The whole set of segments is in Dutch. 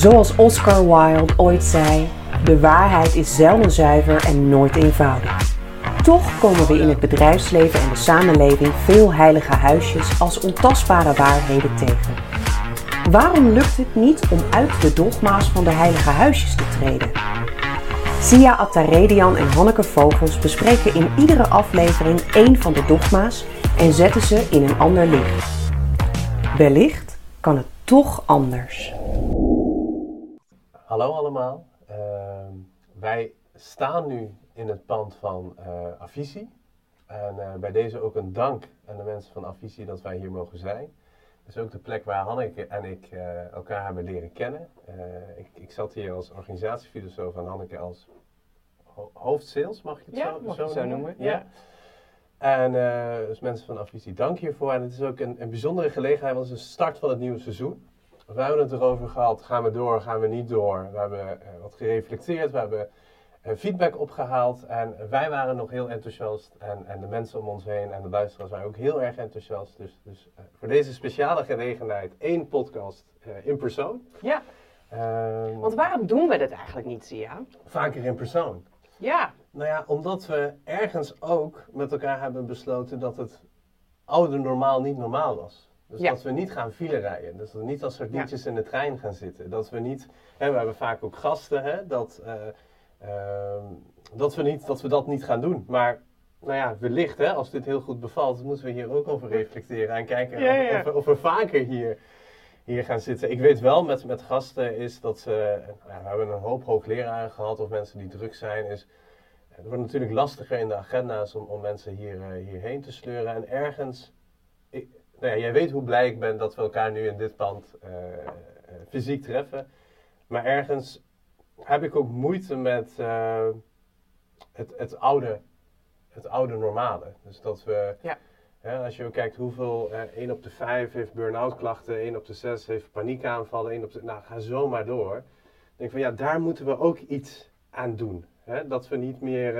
Zoals Oscar Wilde ooit zei: de waarheid is zelden zuiver en nooit eenvoudig. Toch komen we in het bedrijfsleven en de samenleving veel heilige huisjes als ontastbare waarheden tegen. Waarom lukt het niet om uit de dogma's van de heilige huisjes te treden? Sia Attaredian en Hanneke Vogels bespreken in iedere aflevering één van de dogma's en zetten ze in een ander licht. Wellicht kan het toch anders. Hallo allemaal. Uh, wij staan nu in het pand van uh, Avisi. En uh, bij deze ook een dank aan de mensen van Avisi dat wij hier mogen zijn. Het is ook de plek waar Hanneke en ik uh, elkaar hebben leren kennen. Ik, ik, zat hier als organisatiefilosoof en Hanneke als ho hoofdsales, mag je het ja, zo, mag zo, zo noemen? Ja. ja. En dus mensen van Avisi, dank hiervoor. En het is ook een, een bijzondere gelegenheid, want het is de start van het nieuwe seizoen. We hebben het erover gehad, gaan we door, gaan we niet door. We hebben uh, wat gereflecteerd, we hebben uh, feedback opgehaald en wij waren nog heel enthousiast. En, en de mensen om ons heen en de luisteraars waren ook heel erg enthousiast. Dus, dus uh, voor deze speciale gelegenheid één podcast in persoon. Ja, Ehm, want waarom doen we dit eigenlijk niet, Sia? vaker in persoon. Ja, Nou ja, omdat we ergens ook met elkaar hebben besloten dat het oude normaal niet normaal was. Dus Ja. dat we niet gaan file rijden. Dus dat we niet als sardientjes in de trein gaan zitten. Dat we niet, hè, we hebben vaak ook gasten, hè, dat, eh, ehm, dat, we niet, dat we dat niet gaan doen. Maar nou ja, wellicht, hè, als dit heel goed bevalt, moeten we hier ook over reflecteren en kijken Ja. Of, we, of we vaker hier, hier gaan zitten. Ik weet wel met, met gasten is dat ze, nou ja, we hebben een hoop hoogleraren gehad of mensen die druk zijn, is het wordt natuurlijk lastiger in de agenda's om, om mensen hier, eh, hierheen te sleuren. En ergens, nou ja, jij weet hoe blij ik ben dat we elkaar nu in dit pand eh, eh, fysiek treffen. Maar ergens heb ik ook moeite met eh, het, het, oude, het oude normale. Dus dat we, Ja. als je ook kijkt hoeveel, 1 op de 5 heeft burn-out klachten, 1 op de 6 heeft paniekaanvallen, 1 op de, nou ga zo maar door. Ik denk van ja, daar moeten we ook iets aan doen. Hè? Dat we niet meer.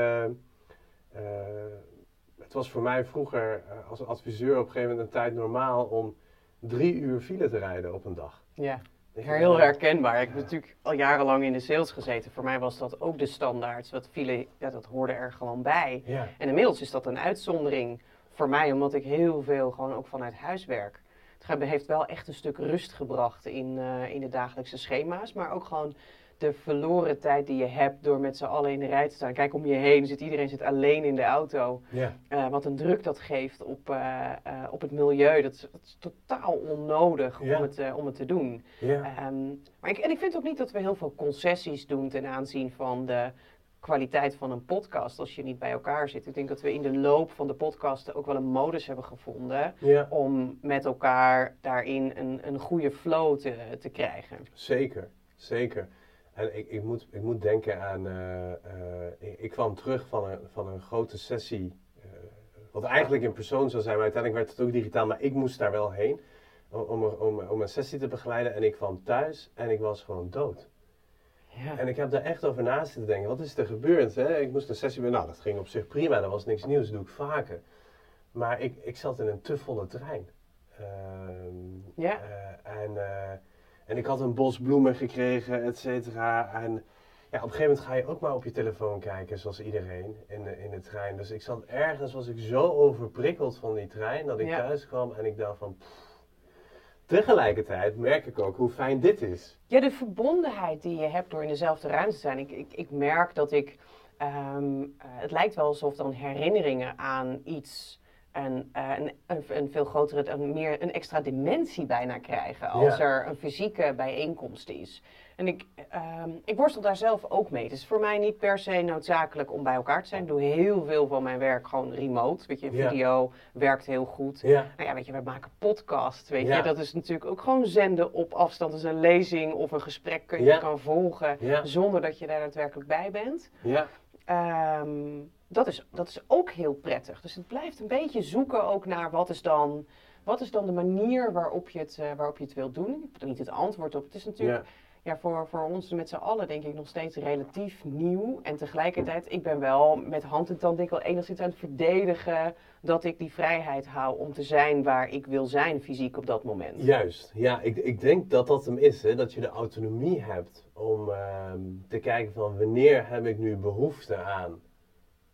Eh, eh, het was voor mij vroeger eh, als adviseur op een gegeven moment een tijd normaal om drie uur file te rijden op een dag. ja. Heel nou, herkenbaar. Ik heb natuurlijk al jarenlang in de sales gezeten. Voor mij was dat ook de standaard. Dat, vielen, ja, dat hoorde er gewoon bij. Ja, En inmiddels is dat een uitzondering voor mij, omdat ik heel veel gewoon ook vanuit huis werk. Het heeft wel echt een stuk rust gebracht in, eh, in de dagelijkse schema's, maar ook gewoon de verloren tijd die je hebt door met z'n allen in de rij te staan. Kijk om je heen, zit, iedereen zit alleen in de auto. ja, Eh, wat een druk dat geeft op, eh, eh, op het milieu, dat is, dat is totaal onnodig Ja. om, het, om het te doen. ja. Ehm, maar ik, en ik vind ook niet dat we heel veel concessies doen ten aanzien van de kwaliteit van een podcast als je niet bij elkaar zit. Ik denk dat we in de loop van de podcasten ook wel een modus hebben gevonden ja. om met elkaar daarin een, een goede flow te, te krijgen. Zeker, zeker. En ik, ik, moet, ik moet denken aan. eh, eh, ik, kwam terug van een, van een grote sessie. eh, wat eigenlijk in persoon zou zijn, maar uiteindelijk werd het ook digitaal. Maar ik moest daar wel heen om, om, om, een sessie te begeleiden. En ik kwam thuis en ik was gewoon dood. Ja. En ik heb daar echt over na zitten denken. Wat is er gebeurd? Hè? Ik moest een sessie. Nou, dat ging op zich prima. Dat was niks nieuws. Dat doe ik vaker. Maar ik, ik zat in een te volle trein. Ehm, Ja. en, en ik had een bos bloemen gekregen, et cetera. En ja, op een gegeven moment ga je ook maar op je telefoon kijken, zoals iedereen in de, in de trein. Dus ik zat ergens, was ik zo overprikkeld van die trein, dat ik Ja. thuis kwam en ik dacht van... pff. Tegelijkertijd merk ik ook hoe fijn dit is. Ja, de verbondenheid die je hebt door in dezelfde ruimte te zijn. Ik, ik, ik merk dat ik. ehm, eh, het lijkt wel alsof dan herinneringen aan iets. Een, eh, een, een, veel grotere, een, meer, een extra dimensie bijna krijgen. Als Ja. er een fysieke bijeenkomst is. En ik, ehm, ik worstel daar zelf ook mee. Het is voor mij niet per se noodzakelijk om bij elkaar te zijn. Ik doe heel veel van mijn werk gewoon remote. Weet je, Ja. video werkt heel goed. Ja, Nou ja, weet je, we maken podcast, weet je. Dat is natuurlijk ook gewoon zenden op afstand. Dus een lezing of een gesprek kun je kan volgen zonder dat je daar daadwerkelijk bij bent. ja, Ehm, dat, is, dat is ook heel prettig. Dus het blijft een beetje zoeken ook naar wat is dan, wat is dan de manier waarop je het, eh, waarop je het wilt doen. Ik heb er niet het antwoord op. Het is natuurlijk, ja, voor, voor ons met z'n allen denk ik nog steeds relatief nieuw. En tegelijkertijd, ik ben wel met hand en tand denk ik wel enigszins aan het verdedigen dat ik die vrijheid hou om te zijn waar ik wil zijn fysiek op dat moment. Juist, ja, ik, ik denk dat dat hem is, hè, dat je de autonomie hebt om ehm, te kijken van wanneer heb ik nu behoefte aan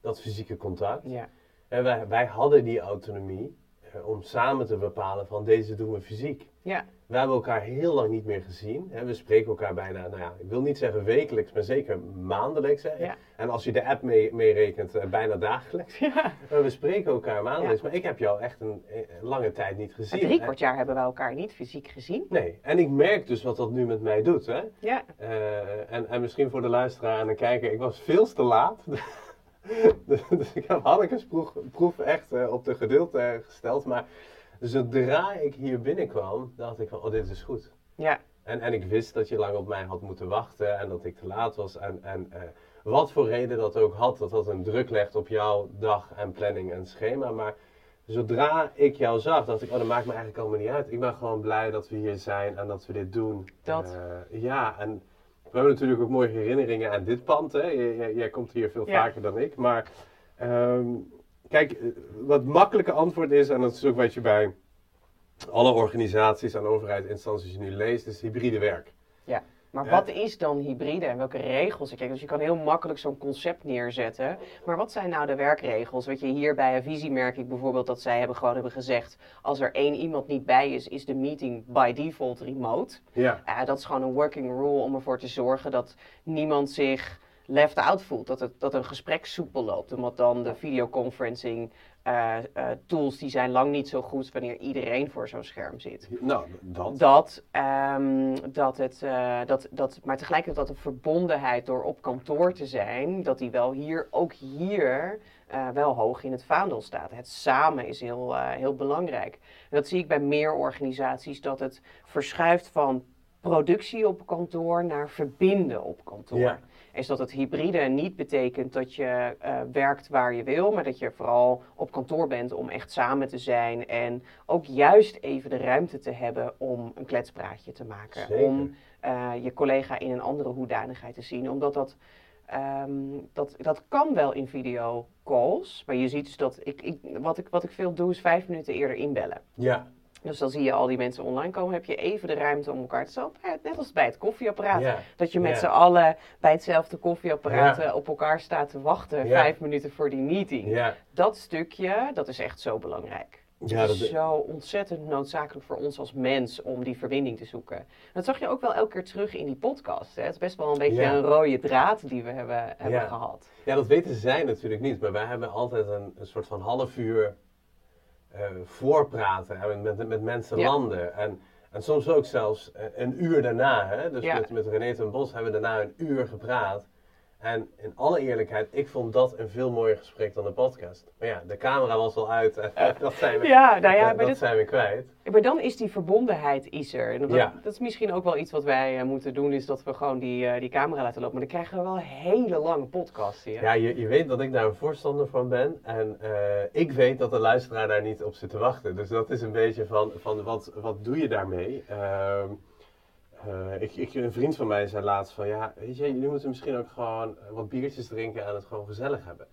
dat fysieke contact. Ja, En wij, wij hadden die autonomie eh, om samen te bepalen van deze doen we fysiek. ja, We hebben elkaar heel lang niet meer gezien. Hè. We spreken elkaar bijna, nou ja, ik wil niet zeggen wekelijks, maar zeker maandelijks. Hè. Ja. En als je de app mee- meerekent, eh, bijna dagelijks. ja. Maar we spreken elkaar maandelijks, maar ik heb jou echt een, een lange tijd niet gezien. Drie hè. kwart jaar hebben we elkaar niet fysiek gezien. Nee, en ik merk dus wat dat nu met mij doet. Hè. Ja, Eh, en, en misschien voor de luisteraar en de kijker, ik was veel te laat. dus, dus ik heb Hanneke's proef, proef echt eh, op de geduld gesteld. Maar zodra ik hier binnenkwam, dacht ik van, oh dit is goed. ja, En, en ik wist dat je lang op mij had moeten wachten en dat ik te laat was. En, en eh, wat voor reden dat ook had, dat dat een druk legt op jouw dag en planning en schema. Maar zodra ik jou zag, dacht ik, oh dat maakt me eigenlijk allemaal niet uit. Ik ben gewoon blij dat we hier zijn en dat we dit doen. Dat. Eh, ja, en we hebben natuurlijk ook mooie herinneringen aan dit pand. Hè? Jij, komt hier veel Ja. vaker dan ik. Maar ehm, kijk, eh, wat makkelijke antwoord is, en dat is ook wat je bij alle organisaties en overheidsinstanties nu leest, is hybride werk. Maar Ja. wat is dan hybride en welke regels? Kijk, dus je kan heel makkelijk zo'n concept neerzetten. Maar wat zijn nou de werkregels? Weet je, hier bij Avisie merk ik bijvoorbeeld dat zij hebben gewoon hebben gezegd... als er één iemand niet bij is, is de meeting by default remote. Ja. Eh, dat is gewoon een working rule om ervoor te zorgen dat niemand zich left out voelt. Dat, het, dat een gesprek soepel loopt. Omdat dan de videoconferencing eh, eh, tools die zijn lang niet zo goed wanneer iedereen voor zo'n scherm zit. Nou, dat. Dat, ehm, dat het, eh, dat, dat, maar tegelijkertijd dat de verbondenheid door op kantoor te zijn, dat die wel hier, ook hier, wel hoog in het vaandel staat. Het samen is heel, heel belangrijk. En dat zie ik bij meer organisaties, dat het verschuift van productie op kantoor naar verbinden op kantoor. Ja. Is dat het hybride niet betekent dat je eh, werkt waar je wil, maar dat je vooral op kantoor bent om echt samen te zijn en ook juist even de ruimte te hebben om een kletspraatje te maken. Zeker. Om eh, je collega in een andere hoedanigheid te zien. Omdat dat, ehm, dat, dat kan wel in videocalls, maar je ziet dus dat ik, ik, wat, ik, wat ik veel doe is vijf minuten eerder inbellen. Ja. Dus dan zie je al die mensen online komen, heb je even de ruimte om elkaar te zo, net als bij het koffieapparaat. Dat je met z'n allen bij hetzelfde koffieapparaat eh, op elkaar staat te wachten, vijf minuten voor die meeting. Dat stukje, dat is echt zo belangrijk. Ja, het dat is zo ontzettend noodzakelijk voor ons als mens om die verbinding te zoeken. Dat zag je ook wel elke keer terug in die podcast. Hè? Het is best wel een beetje Ja. een rode draad die we hebben, hebben Ja. gehad. Ja, dat weten zij natuurlijk niet, maar wij hebben altijd een, een soort van half uur voorpraten en met, met mensen Ja. landen. En, en soms ook zelfs eh, een uur daarna. Hè? Dus Ja. met, met René ten Bos hebben we daarna een uur gepraat. En in alle eerlijkheid, ik vond dat een veel mooier gesprek dan de podcast. Maar ja, de camera was al uit en dat zijn we, Ja, nou ja, dat, zijn we kwijt. maar dan is die verbondenheid is er. En dat, Ja. dat is misschien ook wel iets wat wij eh, moeten doen, is dat we gewoon die, eh, die camera laten lopen. Maar dan krijgen we wel hele lange podcasts hier. Ja, je, je weet dat ik daar een voorstander van ben. En eh, ik weet dat de luisteraar daar niet op zit te wachten. Dus dat is een beetje van, van wat, wat doe je daarmee? Eh, ik, ik, een vriend van mij zei laatst van, ja, weet je, jullie moeten misschien ook gewoon wat biertjes drinken en het gewoon gezellig hebben.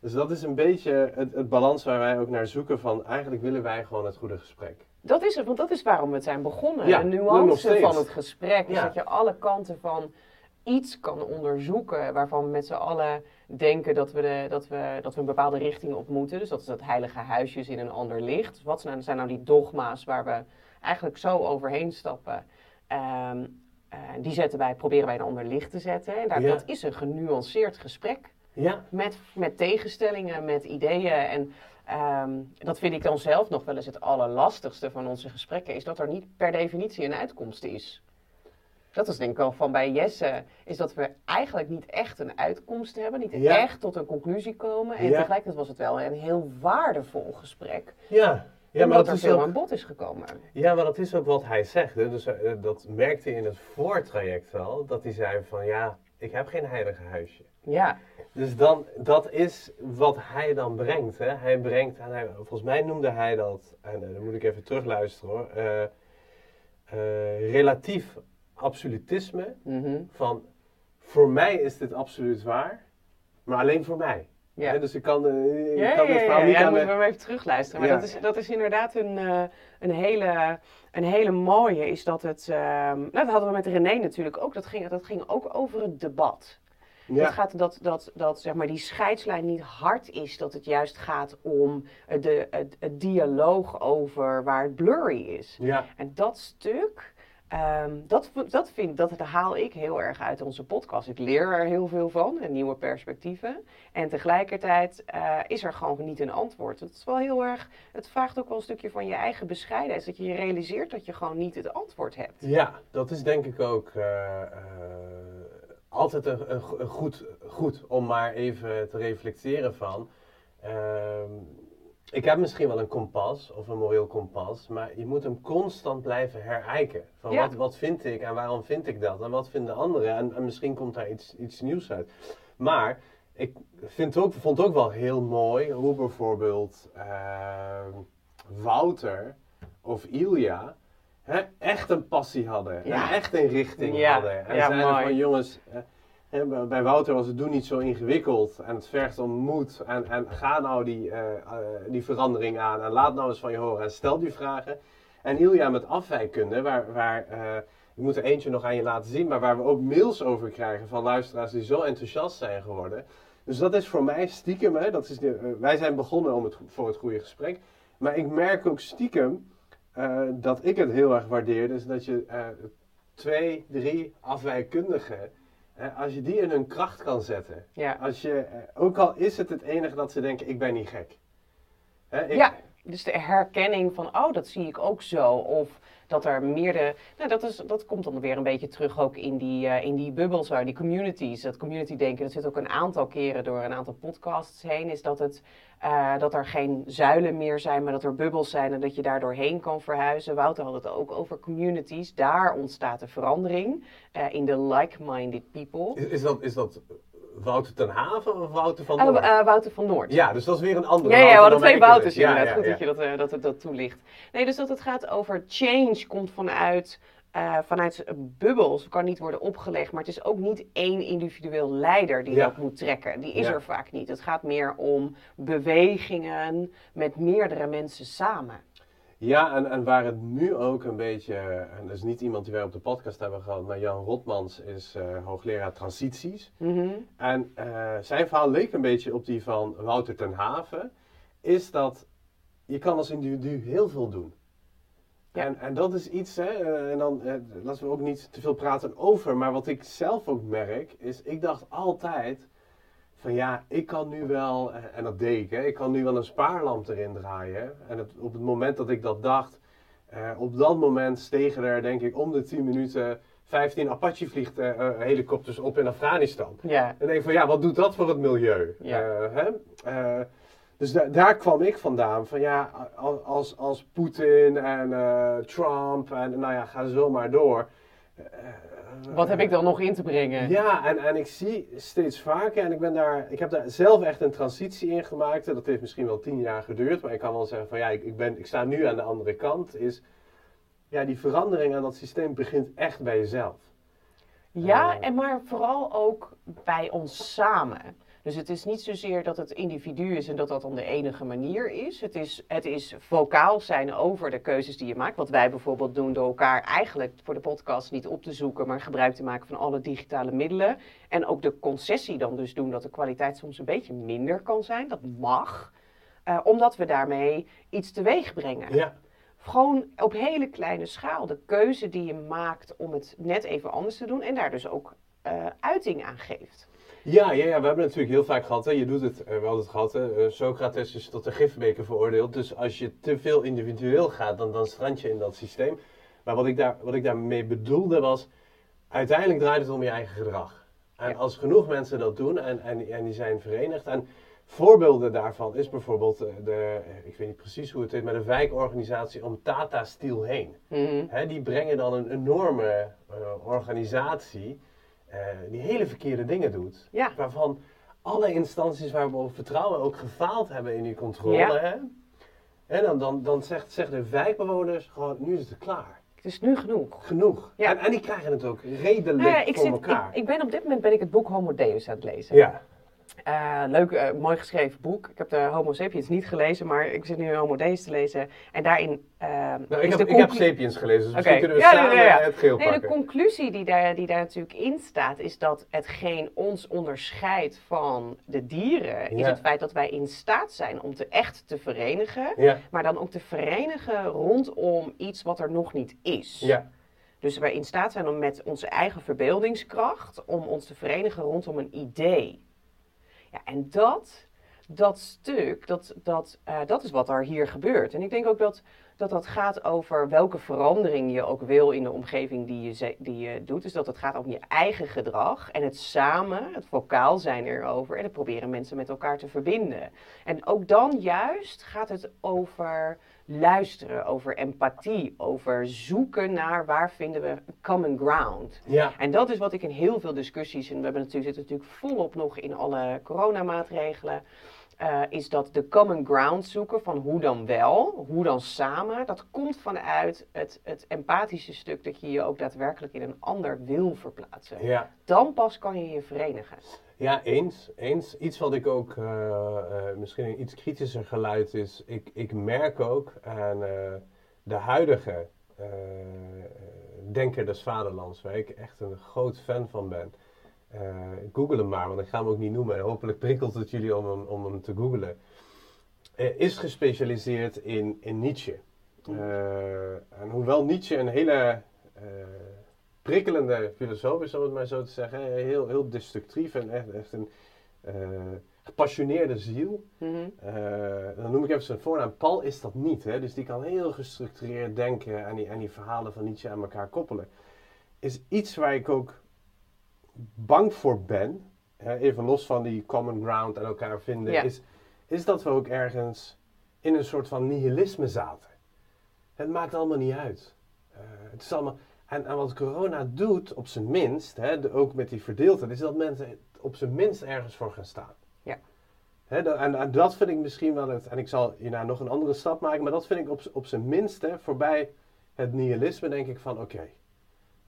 Dus dat is een beetje het, het balans waar wij ook naar zoeken van, eigenlijk willen wij gewoon het goede gesprek. Dat is het, want dat is waarom we het zijn begonnen. Ja, de nuance van het gesprek is Ja. dat je alle kanten van iets kan onderzoeken waarvan we met z'n allen denken dat we, de, dat, we, dat we een bepaalde richting op moeten. Dus dat is dat heilige huisjes in een ander licht. Wat zijn nou, zijn nou die dogma's waar we eigenlijk zo overheen stappen? Eh, die zetten wij, proberen wij in een ander licht te zetten. En daar, Ja. dat is een genuanceerd gesprek Ja, met, met tegenstellingen, met ideeën. En ehm, dat vind ik dan zelf nog wel eens het allerlastigste van onze gesprekken, is dat er niet per definitie een uitkomst is. Dat is denk ik wel van bij Jesse, is dat we eigenlijk niet echt een uitkomst hebben, niet Ja. echt tot een conclusie komen. En tegelijkertijd was het wel een heel waardevol gesprek, ja. Ja, maar dat er is veel ook, aan bod is gekomen. Ja, maar dat is ook wat hij zegt. Hè. Dus eh, dat merkte hij in het voortraject wel. Dat hij zei van ja, ik heb geen heilige huisje. Ja, Dus dan, dat is wat hij dan brengt. Hè. Hij brengt, en hij, volgens mij noemde hij dat, en eh, dan moet ik even terugluisteren hoor, eh, relatief absolutisme Mhm. van voor mij is dit absoluut waar, maar alleen voor mij. Ja. Dus ik kan, eh, ik Ja, kan ja, het verhaal ja, niet ja, aan moeten we hem even terugluisteren. Maar Ja. dat, is, dat is inderdaad een, eh, een, hele, een hele mooie. Is dat het. ehm, nou, dat hadden we met René natuurlijk ook. Dat ging, dat ging ook over het debat. Ja. Het gaat dat, dat, dat zeg maar, die scheidslijn niet hard is. Dat het juist gaat om eh, de, het, het dialoog over waar het blurry is. Ja. En dat stuk, ehm, dat, dat, vind, dat haal ik heel erg uit onze podcast. Ik leer er heel veel van en nieuwe perspectieven. En tegelijkertijd eh, is er gewoon niet een antwoord. Het is wel heel erg, het vraagt ook wel een stukje van je eigen bescheidenheid. Dat je je realiseert dat je gewoon niet het antwoord hebt. Ja, dat is denk ik ook eh, eh, altijd een, een, go- een goed, goed om maar even te reflecteren van. ehm, ik heb misschien wel een kompas of een moreel kompas, maar je moet hem constant blijven herijken. Van Ja. wat, wat vind ik en waarom vind ik dat en wat vinden anderen en, en misschien komt daar iets, iets nieuws uit. Maar ik vind ook, vond ook wel heel mooi hoe bijvoorbeeld ehm, Wouter of Ilja hè, echt een passie hadden. Ja. En echt een richting Ja, hadden. En zeiden mooi. van jongens, bij- Wouter was het doen niet zo ingewikkeld. En het vergt om moed. En, en ga nou die, eh, eh, die verandering aan. En laat nou eens van je horen. En stel die vragen. En Ilja met afwijkkunde, waar, waar eh, ik moet er eentje nog aan je laten zien. Maar waar we ook mails over krijgen van luisteraars die zo enthousiast zijn geworden. Dus dat is voor mij stiekem, hè, dat is de, wij zijn begonnen om het, voor het goede gesprek. Maar ik merk ook stiekem dat ik het heel erg waardeer. Dus dat je twee, drie afwijkkundigen, als je die in hun kracht kan zetten. Ja. Als je, eh, ook al is het het enige dat ze denken, ik ben niet gek. Hè, ik- Ja, dus de herkenning van, oh, dat zie ik ook zo. Of dat er meerdere, nou dat, is, dat komt dan weer een beetje terug ook in die, eh, in die bubbels, waar die communities, dat community denken, dat zit ook een aantal keren door een aantal podcasts heen, is dat, het, eh, dat er geen zuilen meer zijn, maar dat er bubbels zijn en dat je daar doorheen kan verhuizen. Wouter had het ook over communities, daar ontstaat de verandering eh, in de like-minded people. Is, is dat, is dat Wouter ten Haven of Wouter van Eh, Noord? eh, Wouter van Noord. ja, dus dat is weer een andere Ja, ja, we hadden twee Wouters inderdaad. Goed ja, dat je dat, eh, dat, het dat toelicht. Nee, dus dat het gaat over change komt vanuit, eh, vanuit bubbels. kan niet worden opgelegd, maar het is ook niet één individueel leider die dat moet trekken. Die is er vaak niet. Het gaat meer om bewegingen met meerdere mensen samen. Ja, en, en waar het nu ook een beetje, en dat is niet iemand die wij op de podcast hebben gehad, maar Jan Rotmans is eh, hoogleraar transities. Mhm. En eh, zijn verhaal leek een beetje op die van Wouter ten Haven, is dat je kan als individu heel veel doen. Ja. En, en dat is iets, hè, eh, en dan eh, laten we ook niet te veel praten over, maar wat ik zelf ook merk, is ik dacht altijd van ja, ik kan nu wel, eh, en dat deed ik, hè, ik kan nu wel een spaarlamp erin draaien. En het, op het moment dat ik dat dacht, eh, op dat moment stegen er denk ik om de 10 minuten 15 Apache vlieghelikopters op in Afghanistan. Ja. En denk ik van ja, wat doet dat voor het milieu? Ja. Eh, hè? Eh, dus da- daar kwam ik vandaan. Van ja, als, als Poetin en eh, Trump en nou ja, ga zo maar door. Wat heb ik dan nog in te brengen? Ja, en, en ik zie steeds vaker, en ik, ben daar, ik heb daar zelf echt een transitie in gemaakt. Dat heeft misschien wel tien jaar geduurd, maar ik kan wel zeggen van ja, ik, ik, ben, ik sta nu aan de andere kant. Is, ja, die verandering aan dat systeem begint echt bij jezelf. Ja, Eh. en maar vooral ook bij ons samen. Dus het is niet zozeer dat het individu is en dat dat dan de enige manier is. Het is, het is vocaal zijn over de keuzes die je maakt. Wat wij bijvoorbeeld doen door elkaar eigenlijk voor de podcast niet op te zoeken, maar gebruik te maken van alle digitale middelen. En ook de concessie dan dus doen dat de kwaliteit soms een beetje minder kan zijn. Dat mag. Eh, omdat we daarmee iets teweeg brengen. Ja, Gewoon op hele kleine schaal. De keuze die je maakt om het net even anders te doen en daar dus ook eh, uiting aan geeft. Ja, ja, ja, we hebben het natuurlijk heel vaak gehad. Hè. Je doet het, eh, we hadden het gehad. Hè. Eh, Socrates is tot de gifbeker veroordeeld. Dus als je te veel individueel gaat, dan, dan strand je in dat systeem. Maar wat ik, daar, wat ik daarmee bedoelde was, uiteindelijk draait het om je eigen gedrag. En Ja. als genoeg mensen dat doen en, en, en die zijn verenigd. En voorbeelden daarvan is bijvoorbeeld eh, de, ik weet niet precies hoe het heet, maar de wijkorganisatie om Tata Steel heen. Mhm. Die brengen dan een enorme organisatie eh, die hele verkeerde dingen doet. Ja. Waarvan alle instanties waar we op vertrouwen ook gefaald hebben in die controle. Ja. Hè? En dan, dan, dan zegt, zeggen de wijkbewoners gewoon, nu is het klaar. Het is nu genoeg. Genoeg. Ja. En, en die krijgen het ook redelijk Nou ja, ik, voor zit, elkaar. ik, ik ben op dit moment ben ik het boek Homo Deus aan het lezen. ja. Eh, leuk, eh, mooi geschreven boek. Ik heb de Homo Sapiens niet gelezen, maar ik zit nu Homo Deus te lezen. En daarin eh, Nou, is ik, heb, de ik heb Sapiens gelezen, dus misschien kunnen we Ja, ja, samen ja, ja. het geel Nee, de conclusie die daar, die daar natuurlijk in staat, is dat hetgeen ons onderscheidt van de dieren, is het feit dat wij in staat zijn om te echt te verenigen, maar dan ook te verenigen rondom iets wat er nog niet is. ja, Dus wij in staat zijn om met onze eigen verbeeldingskracht, om ons te verenigen rondom een idee. Ja, en dat, dat stuk, dat, dat, eh, dat is wat er hier gebeurt. En ik denk ook dat, dat dat gaat over welke verandering je ook wil in de omgeving die je, die je doet. Dus dat het gaat om je eigen gedrag en het samen, het vocaal zijn erover. En het proberen mensen met elkaar te verbinden. En ook dan juist gaat het over luisteren, over empathie, over zoeken naar waar vinden we common ground. ja. En dat is wat ik in heel veel discussies, en we hebben natuurlijk, zitten natuurlijk volop nog in alle coronamaatregelen, eh, is dat de common ground zoeken van hoe dan wel, hoe dan samen, dat komt vanuit het, het empathische stuk dat je je ook daadwerkelijk in een ander wil verplaatsen. ja. Dan pas kan je je verenigen. Ja, eens. eens. Iets wat ik ook eh, eh, misschien een iets kritischer geluid is. Ik, ik merk ook aan de huidige Denker des Vaderlands, waar ik echt een groot fan van ben. Eh, Google hem maar, want ik ga hem ook niet noemen. En hopelijk prikkelt het jullie om hem, om hem te googlen. Is gespecialiseerd in, in Nietzsche. Eh, en hoewel Nietzsche een hele eh, prikkelende filosoof is, om het maar zo te zeggen. Heel, heel destructief en echt, echt een eh, gepassioneerde ziel. Mhm. Dan noem ik even zijn voornaam. Paul is dat niet. Hè? Dus die kan heel gestructureerd denken en die, en die verhalen van Nietzsche aan elkaar koppelen. Is iets waar ik ook bang voor ben. Hè? Even los van die common ground en elkaar vinden. Ja. Is, is dat we ook ergens in een soort van nihilisme zaten. Het maakt allemaal niet uit. Eh, het is allemaal, en, en wat corona doet, op zijn minst, hè, de- ook met die verdeeldheid, is dat mensen op zijn minst ergens voor gaan staan. Ja. Hè, dat- en, en dat vind ik misschien wel het, en ik zal hierna nog een andere stap maken, maar dat vind ik op, op zijn minst, hè, voorbij het nihilisme, denk ik van oké.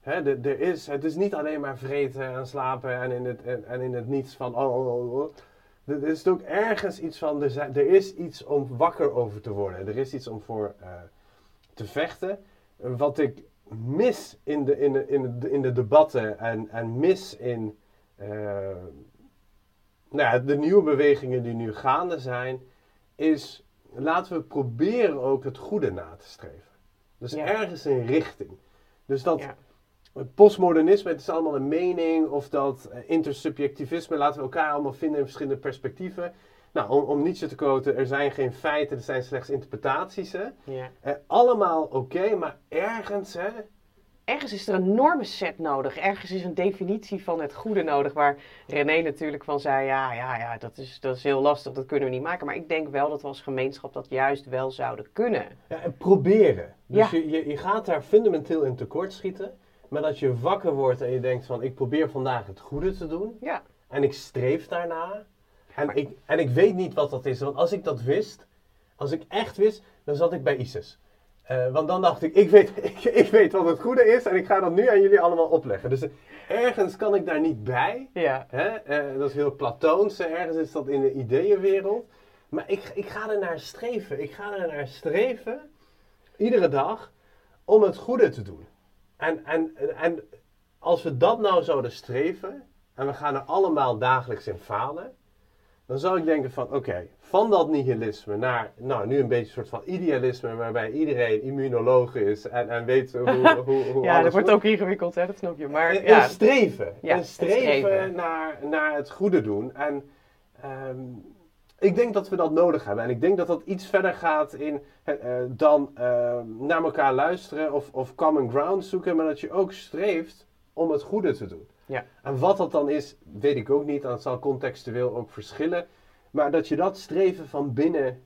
Hè, er is, het is niet alleen maar vreten en slapen en in het, en, en in het niets van oh, oh, oh, oh. Er is ook ergens iets van, er, zijn, er is iets om wakker over te worden. Er is iets om voor eh, te vechten. Wat ik mis in de, in de, in de, in de debatten en, en mis in eh, nou ja, de nieuwe bewegingen die nu gaande zijn, is laten we proberen ook het goede na te streven. Dus Ja. ergens een richting. Dus dat Ja. Postmodernisme, het is allemaal een mening, of dat eh, intersubjectivisme, laten we elkaar allemaal vinden in verschillende perspectieven. Nou, om, om Nietzsche te quoten, er zijn geen feiten, er zijn slechts interpretaties. Hè? Ja. Eh, allemaal oké, maar ergens, hè, Ergens is er een normenset nodig. Ergens is een definitie van het goede nodig. Waar René natuurlijk van zei: ja, ja, ja, dat is, dat is heel lastig, dat kunnen we niet maken. Maar ik denk wel dat we als gemeenschap dat juist wel zouden kunnen. Ja, en proberen. Dus Ja. je, je, je gaat daar fundamenteel in tekort schieten. Maar dat je wakker wordt en je denkt van ik probeer vandaag het goede te doen. Ja. En ik streef daarna. En, Maar- ik, en ik weet niet wat dat is. Want als ik dat wist, als ik echt wist, dan zat ik bij ISIS. Eh, want dan dacht ik, ik weet, ik, ik weet wat het goede is en ik ga dat nu aan jullie allemaal opleggen. Dus ergens kan ik daar niet bij. Ja. Hè? Eh, dat is heel platoons, eh, ergens is dat in de ideeënwereld. Maar ik, ik ga er naar streven. Ik ga er naar streven, iedere dag, om het goede te doen. En, en, en als we dat nou zouden streven, en we gaan er allemaal dagelijks in falen, dan zou ik denken van, oké, van dat nihilisme naar, nou, nu een beetje een soort van idealisme, waarbij iedereen immunoloog is en, en weet hoe, hoe, hoe Ja, dat wordt ook ingewikkeld, hè? dat snap je. Maar ja, Een streven. Ja, een streven. Naar, naar het goede doen. En ehm, ik denk dat we dat nodig hebben. En ik denk dat dat iets verder gaat in, eh, eh, dan ehm, naar elkaar luisteren of, of common ground zoeken. Maar dat je ook streeft om het goede te doen. Ja. En wat dat dan is, weet ik ook niet. En dat zal contextueel ook verschillen. Maar dat je dat streven van binnen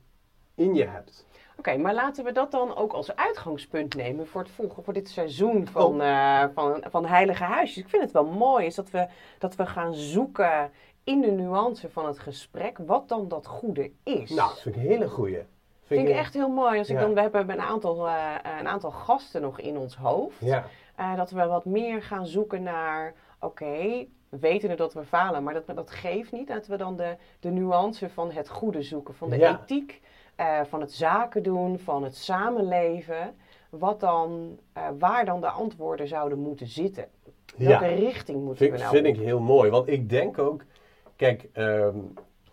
in je hebt. Oké, maar laten we dat dan ook als uitgangspunt nemen voor, het volgende, voor dit seizoen van, eh, van, van Heilige Huisjes. Ik vind het wel mooi is dat we, dat we gaan zoeken in de nuance van het gesprek wat dan dat goede is. Nou, dat vind ik een hele goeie. Vind ik ik- echt heel mooi. Als ik dan, we hebben een aantal, eh, een aantal gasten nog in ons hoofd. Ja, Eh, dat we wat meer gaan zoeken naar, oké, we weten dat we falen, maar dat, dat geeft niet. Dat we dan de, de nuance van het goede zoeken, van de Ja. ethiek, eh, van het zaken doen, van het samenleven. Wat dan, waar dan de antwoorden zouden moeten zitten. Welke richting moeten Vind, we nou vind op? ik heel mooi. Want ik denk ook, kijk, ehm,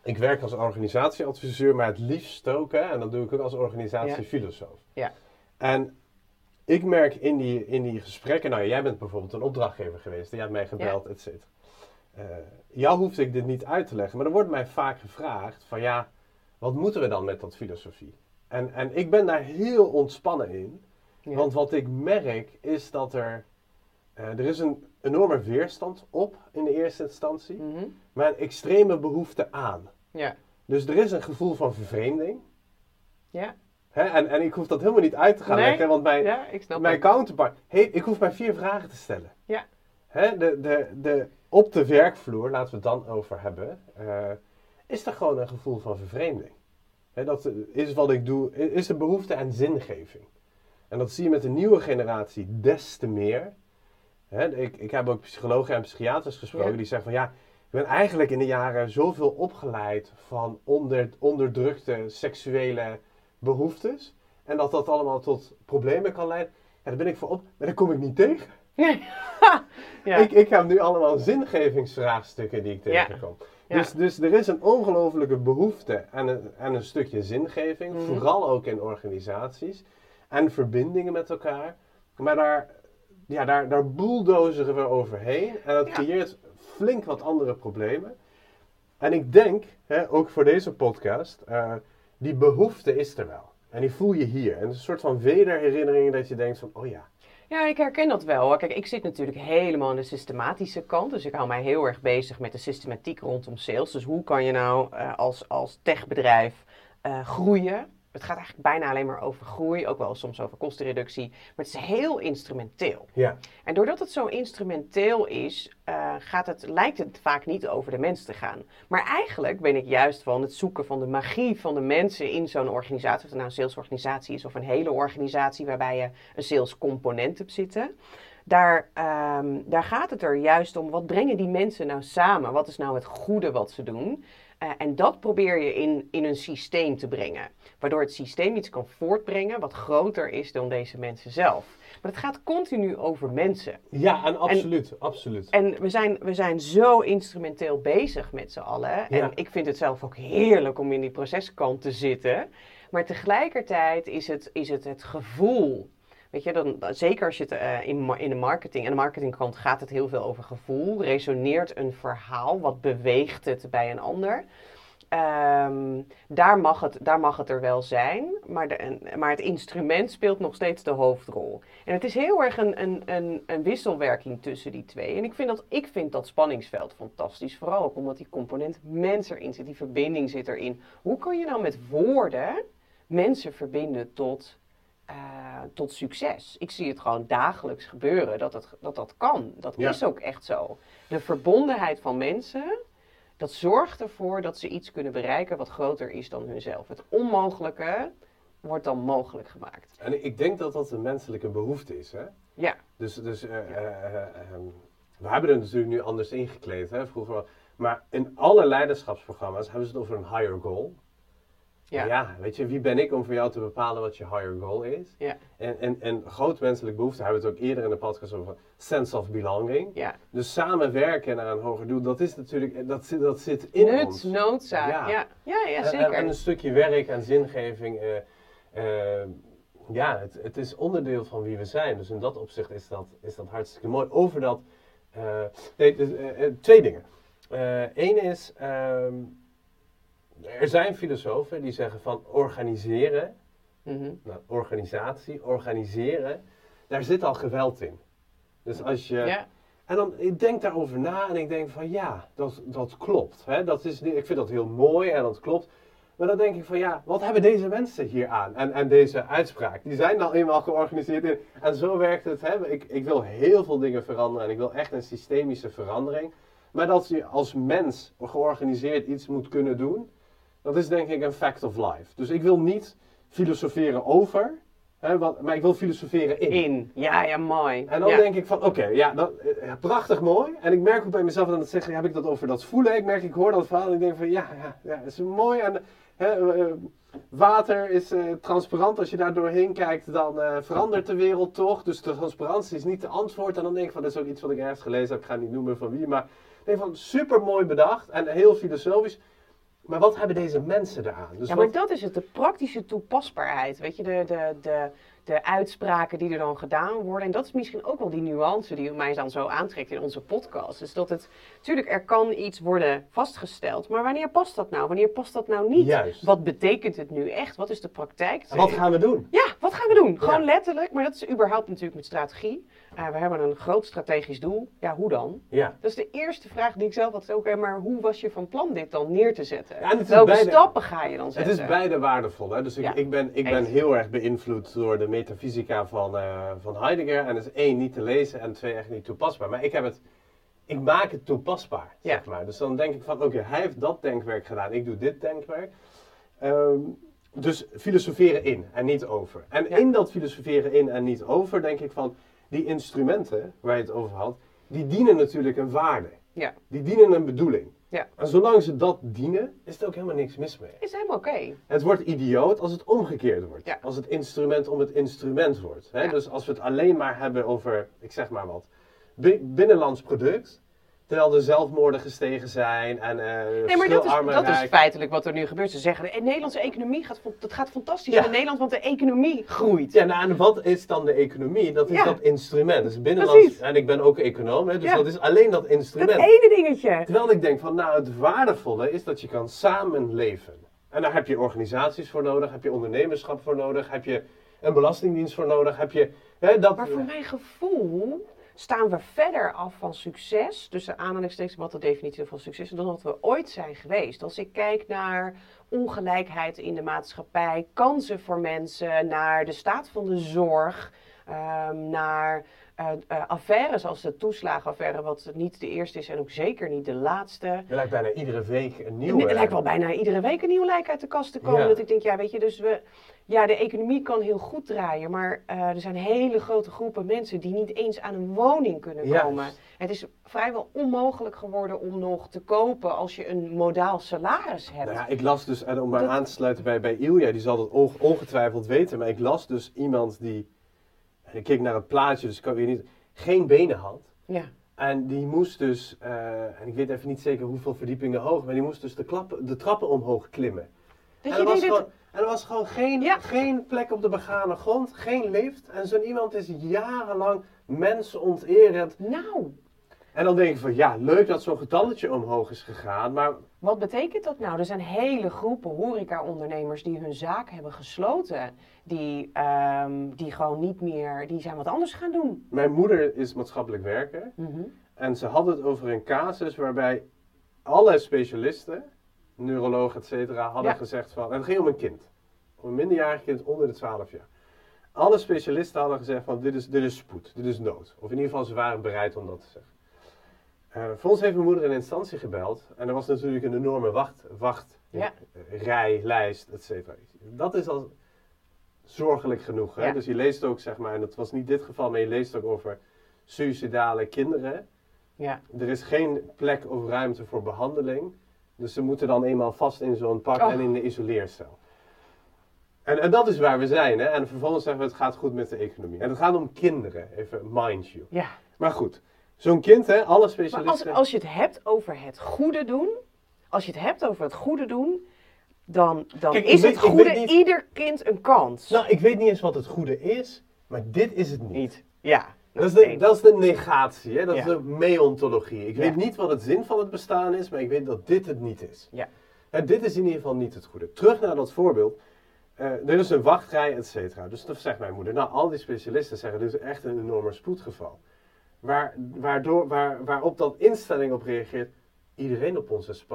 ik werk als organisatieadviseur, maar het liefst ook, hè, en dat doe ik ook als organisatiefilosoof. Ja. En ik merk in die, in die gesprekken, nou jij bent bijvoorbeeld een opdrachtgever geweest, jij hebt mij gebeld, et cetera. Eh, jou hoefde ik dit niet uit te leggen, maar er wordt mij vaak gevraagd van ja, wat moeten we dan met dat filosofie? En, en ik ben daar heel ontspannen in, Ja. want wat ik merk is dat er, eh, er is een enorme weerstand op in de eerste instantie, Mhm. maar een extreme behoefte aan. Ja, Dus er is een gevoel van vervreemding. ja, Hè? En, en ik hoef dat helemaal niet uit te gaan Nee. leggen, want mijn, ja, mijn counterpart, hey, ik hoef maar vier vragen te stellen. Ja. Hè? De, de, de, op de werkvloer, laten we het dan over hebben, eh, is er gewoon een gevoel van vervreemding. Hè, dat is wat ik doe, is de behoefte aan zingeving. En dat zie je met de nieuwe generatie des te meer. Hè, ik, ik heb ook psychologen en psychiaters gesproken Ja. die zeggen van ja, ik ben eigenlijk in de jaren zoveel opgeleid van onder, onderdrukte seksuele behoeftes. En dat dat allemaal tot problemen kan leiden. Ja, daar ben ik voor op, maar daar kom ik niet tegen. ja. Ik, ik heb nu allemaal zingevingsvraagstukken die ik tegenkom. Ja. Dus, dus er is een ongelofelijke behoefte aan een, aan een stukje zingeving, Mhm. vooral ook in organisaties, en verbindingen met elkaar. Maar daar, ja, daar, daar bulldozeren we overheen en dat Ja. creëert flink wat andere problemen. En ik denk, hè, ook voor deze podcast, eh, die behoefte is er wel. En die voel je hier. En het is een soort van wederherinnering dat je denkt van, oh ja, Ja, ik herken dat wel. Kijk, ik zit natuurlijk helemaal aan de systematische kant. Dus ik hou mij heel erg bezig met de systematiek rondom sales. Dus hoe kan je nou eh, als, als techbedrijf eh, groeien? Het gaat eigenlijk bijna alleen maar over groei, ook wel soms over kostenreductie. Maar het is heel instrumenteel. ja, En doordat het zo instrumenteel is, eh, gaat het, lijkt het vaak niet over de mens te gaan. Maar eigenlijk ben ik juist van het zoeken van de magie van de mensen in zo'n organisatie. Of het nou een salesorganisatie is of een hele organisatie waarbij je een salescomponent hebt zitten. Daar, ehm, daar gaat het er juist om, wat brengen die mensen nou samen? Wat is nou het goede wat ze doen? Eh, en dat probeer je in, in een systeem te brengen. Waardoor het systeem iets kan voortbrengen wat groter is dan deze mensen zelf. Maar het gaat continu over mensen. ja en absoluut, absoluut. En we zijn, we zijn zo instrumenteel bezig met z'n allen. En Ja. ik vind het zelf ook heerlijk om in die proceskant te zitten. Maar tegelijkertijd is het is het, het gevoel. Weet je, dan, zeker als je het eh, in, in de marketing. En de marketingkant gaat het heel veel over gevoel. Resoneert een verhaal? Wat beweegt het bij een ander? Ehm, daar, mag het, daar mag het er wel zijn, maar, de, maar het instrument speelt nog steeds de hoofdrol. En het is heel erg een, een, een, een wisselwerking tussen die twee. En ik vind, dat, ik vind dat spanningsveld fantastisch. Vooral ook omdat die component mens erin zit, die verbinding zit erin. Hoe kun je nou met woorden mensen verbinden tot, eh, tot succes? Ik zie het gewoon dagelijks gebeuren dat dat, dat, dat kan. Dat Ja. is ook echt zo. De verbondenheid van mensen dat zorgt ervoor dat ze iets kunnen bereiken wat groter is dan hunzelf. Het onmogelijke wordt dan mogelijk gemaakt. En ik denk dat dat een menselijke behoefte is. Hè? Ja, Dus, dus eh, eh, eh, ehm, we hebben het natuurlijk nu anders ingekleed, hè, vroeger. Maar in alle leiderschapsprogramma's hebben ze het over een higher goal. Ja, weet je, wie ben ik om voor jou te bepalen wat je higher goal is? Ja. En, en, en groot menselijke behoefte hebben we het ook eerder in de podcast over sense of belonging. ja. Dus samenwerken naar een hoger doel, dat is natuurlijk, dat zit, dat zit in Nut, ons. noodzaak. Ja. Ja, ja, ja, En- En, zeker. en een stukje werk en zingeving. eh, eh, ja, het, het is onderdeel van wie we zijn. Dus in dat opzicht is dat, is dat hartstikke mooi. Over dat. eh, nee, dus, eh, eh, twee dingen. Eén is. ehm, er zijn filosofen die zeggen van organiseren. Mhm. Nou, organisatie, organiseren. Daar zit al geweld in. Dus als je. Ja, En dan, ik denk daarover na en ik denk van ja, dat, dat klopt. Hè? Dat is, ik vind dat heel mooi en dat klopt. Maar dan denk ik van ja, wat hebben deze mensen hier aan? En, en deze uitspraak, die zijn nou eenmaal georganiseerd. In, en zo werkt het. Hè? Ik, ik wil heel veel dingen veranderen en ik wil echt een systemische verandering. Maar dat je als mens georganiseerd iets moet kunnen doen, dat is denk ik een fact of life. Dus ik wil niet filosoferen over, hè, wat, maar ik wil filosoferen in. In. Ja, ja, mooi. En dan ja. denk ik van, oké, ja, dat, eh, prachtig mooi. En ik merk ook bij mezelf aan het zeggen, heb ik dat over dat voelen? Ik merk, ik hoor dat verhaal en ik denk van, ja, ja, ja, is mooi. En hè, eh, water is eh, transparant. Als je daar doorheen kijkt, dan verandert de wereld toch. Dus de transparantie is niet de antwoord. En dan denk ik van, dat is ook iets wat ik ergens gelezen heb. Ik ga niet noemen van wie, maar ik denk van, super mooi bedacht en heel filosofisch. Maar wat hebben deze mensen eraan? Dus Ja, maar wat- dat is het, de praktische toepasbaarheid. Weet je, de, de, de, de uitspraken die er dan gedaan worden. En dat is misschien ook wel die nuance die mij dan zo aantrekt in onze podcast. Dus dat het, natuurlijk, er kan iets worden vastgesteld. Maar wanneer past dat nou? Wanneer past dat nou niet? Juist. Wat betekent het nu echt? Wat is de praktijk? En wat gaan we doen? Ja, wat gaan we doen? Gewoon Ja. letterlijk, maar dat is überhaupt natuurlijk met strategie. Eh, we hebben een groot strategisch doel. Ja, hoe dan? Ja. Dat is de eerste vraag die ik zelf had. Oké, maar hoe was je van plan dit dan neer te zetten? Ja, en het Welke beide- stappen ga je dan Het zetten? is beide waardevol. Hè? Dus ik, Ja, ik, ben, ik ben heel erg beïnvloed door de metafysica van, eh, van Heidegger. En dat is één, niet te lezen en twee, echt niet toepasbaar. Maar ik heb het, ik maak het toepasbaar, Ja. zeg maar. Dus dan denk ik van, oké, hij heeft dat denkwerk gedaan, ik doe dit denkwerk. Ehm, dus filosoferen in en niet over. En Ja. in dat filosoferen in en niet over, denk ik van, die instrumenten waar je het over had, die dienen natuurlijk een waarde. Ja. Die dienen een bedoeling. Ja. En zolang ze dat dienen, is er ook helemaal niks mis mee. Is helemaal oké. Het wordt idioot als het omgekeerd wordt. Ja. Als het instrument om het instrument wordt. Hè? Ja. Dus als we het alleen maar hebben over, ik zeg maar wat, bi- binnenlands product. Terwijl de zelfmoorden gestegen zijn en eh Nee, maar dat is, dat is feitelijk wat er nu gebeurt. Ze zeggen, de Nederlandse economie gaat, dat gaat fantastisch Ja. in Nederland, want de economie groeit. Ja, nou, en wat is dan de economie? Dat is Ja. dat instrument. Dus binnenlands, Precies. en ik ben ook econoom, hè, dus Ja. dat is alleen dat dat instrument. ene dingetje. Terwijl ik denk van, nou, het waardevolle is dat je kan samenleven. En daar heb je organisaties voor nodig, heb je ondernemerschap voor nodig, heb je een belastingdienst voor nodig, heb je... Hè, dat, Maar voor mijn gevoel staan we verder af van succes, tussen aanhalingstekens wat de definitie van succes is, dan dat we ooit zijn geweest. Als ik kijk naar ongelijkheid in de maatschappij, kansen voor mensen, naar de staat van de zorg, ehm, naar eh, eh, affaires als de toeslagenaffaire, wat niet de eerste is en ook zeker niet de laatste. Er lijkt bijna iedere week een Het nieuwe... lijkt wel bijna iedere week een nieuw lijk uit de kast te komen. Ja. Dat ik denk, ja, weet je, dus we. Ja, de economie kan heel goed draaien, maar eh, er zijn hele grote groepen mensen die niet eens aan een woning kunnen Juist. komen. Het is vrijwel onmogelijk geworden om nog te kopen als je een modaal salaris hebt. Nou ja, ik las dus, en om maar Dat- aan te sluiten bij, bij Ilja, die zal dat onge- ongetwijfeld weten, maar ik las dus iemand die, en ik keek naar het plaatje, dus ik kan weer niet, geen benen had. Ja. En die moest dus, eh, en ik weet even niet zeker hoeveel verdiepingen hoog, maar die moest dus de, klappen, de trappen omhoog klimmen. Dat en, je was dat- gewoon, en er was gewoon geen, Ja. geen plek op de begane grond, geen lift. En zo'n iemand is jarenlang mensonterend. Nou, En dan denk ik van, ja, leuk dat zo'n getalletje omhoog is gegaan, maar wat betekent dat nou? Er zijn hele groepen horeca-ondernemers die hun zaak hebben gesloten. Die, ehm, die gewoon niet meer, die zijn wat anders gaan doen. mijn moeder is maatschappelijk werker. Mhm. En ze hadden het over een casus waarbij alle specialisten, neurologen, et cetera, hadden Ja. gezegd van... En het ging om een kind. Om een minderjarig kind onder de 12 jaar. Alle specialisten hadden gezegd van dit is, dit is spoed, dit is nood. Of in ieder geval ze waren bereid om dat te zeggen. Eh voor ons heeft mijn moeder een instantie gebeld. En er was natuurlijk een enorme wacht, wacht Ja. eh, rij, lijst, et cetera. Dat is al zorgelijk genoeg. Hè? Ja. Dus je leest ook, zeg maar, en dat was niet dit geval, maar je leest ook over suïcidale kinderen. Ja. Er is geen plek of ruimte voor behandeling. Dus ze moeten dan eenmaal vast in zo'n pak Oh. en in de isoleercel. En, en dat is waar we zijn. Hè? En vervolgens zeggen we het gaat goed met de economie. En het gaat om kinderen, even mind you. ja. Maar goed, zo'n kind, hè, alle Maar specialisten... als, als je het hebt over het goede doen, als je het hebt over het goede doen, dan, dan Kijk, is weet- het goede niet- ieder kind een kans. Nou, ik weet niet eens wat het goede is, maar dit is het niet. niet. Ja. Dat is, de, dat is de negatie, hè? dat is de meontologie. Ik Ja. weet niet wat het zin van het bestaan is, maar ik weet dat dit het niet is. Ja. En dit is in ieder geval niet het goede. Terug naar dat voorbeeld. Eh, er is een wachtrij, et cetera. Dus dan zegt mijn moeder, nou al die specialisten zeggen, dit is echt een enorme spoedgeval. Waar, waardoor, waar, waarop dat instelling op reageert, iedereen op onze s-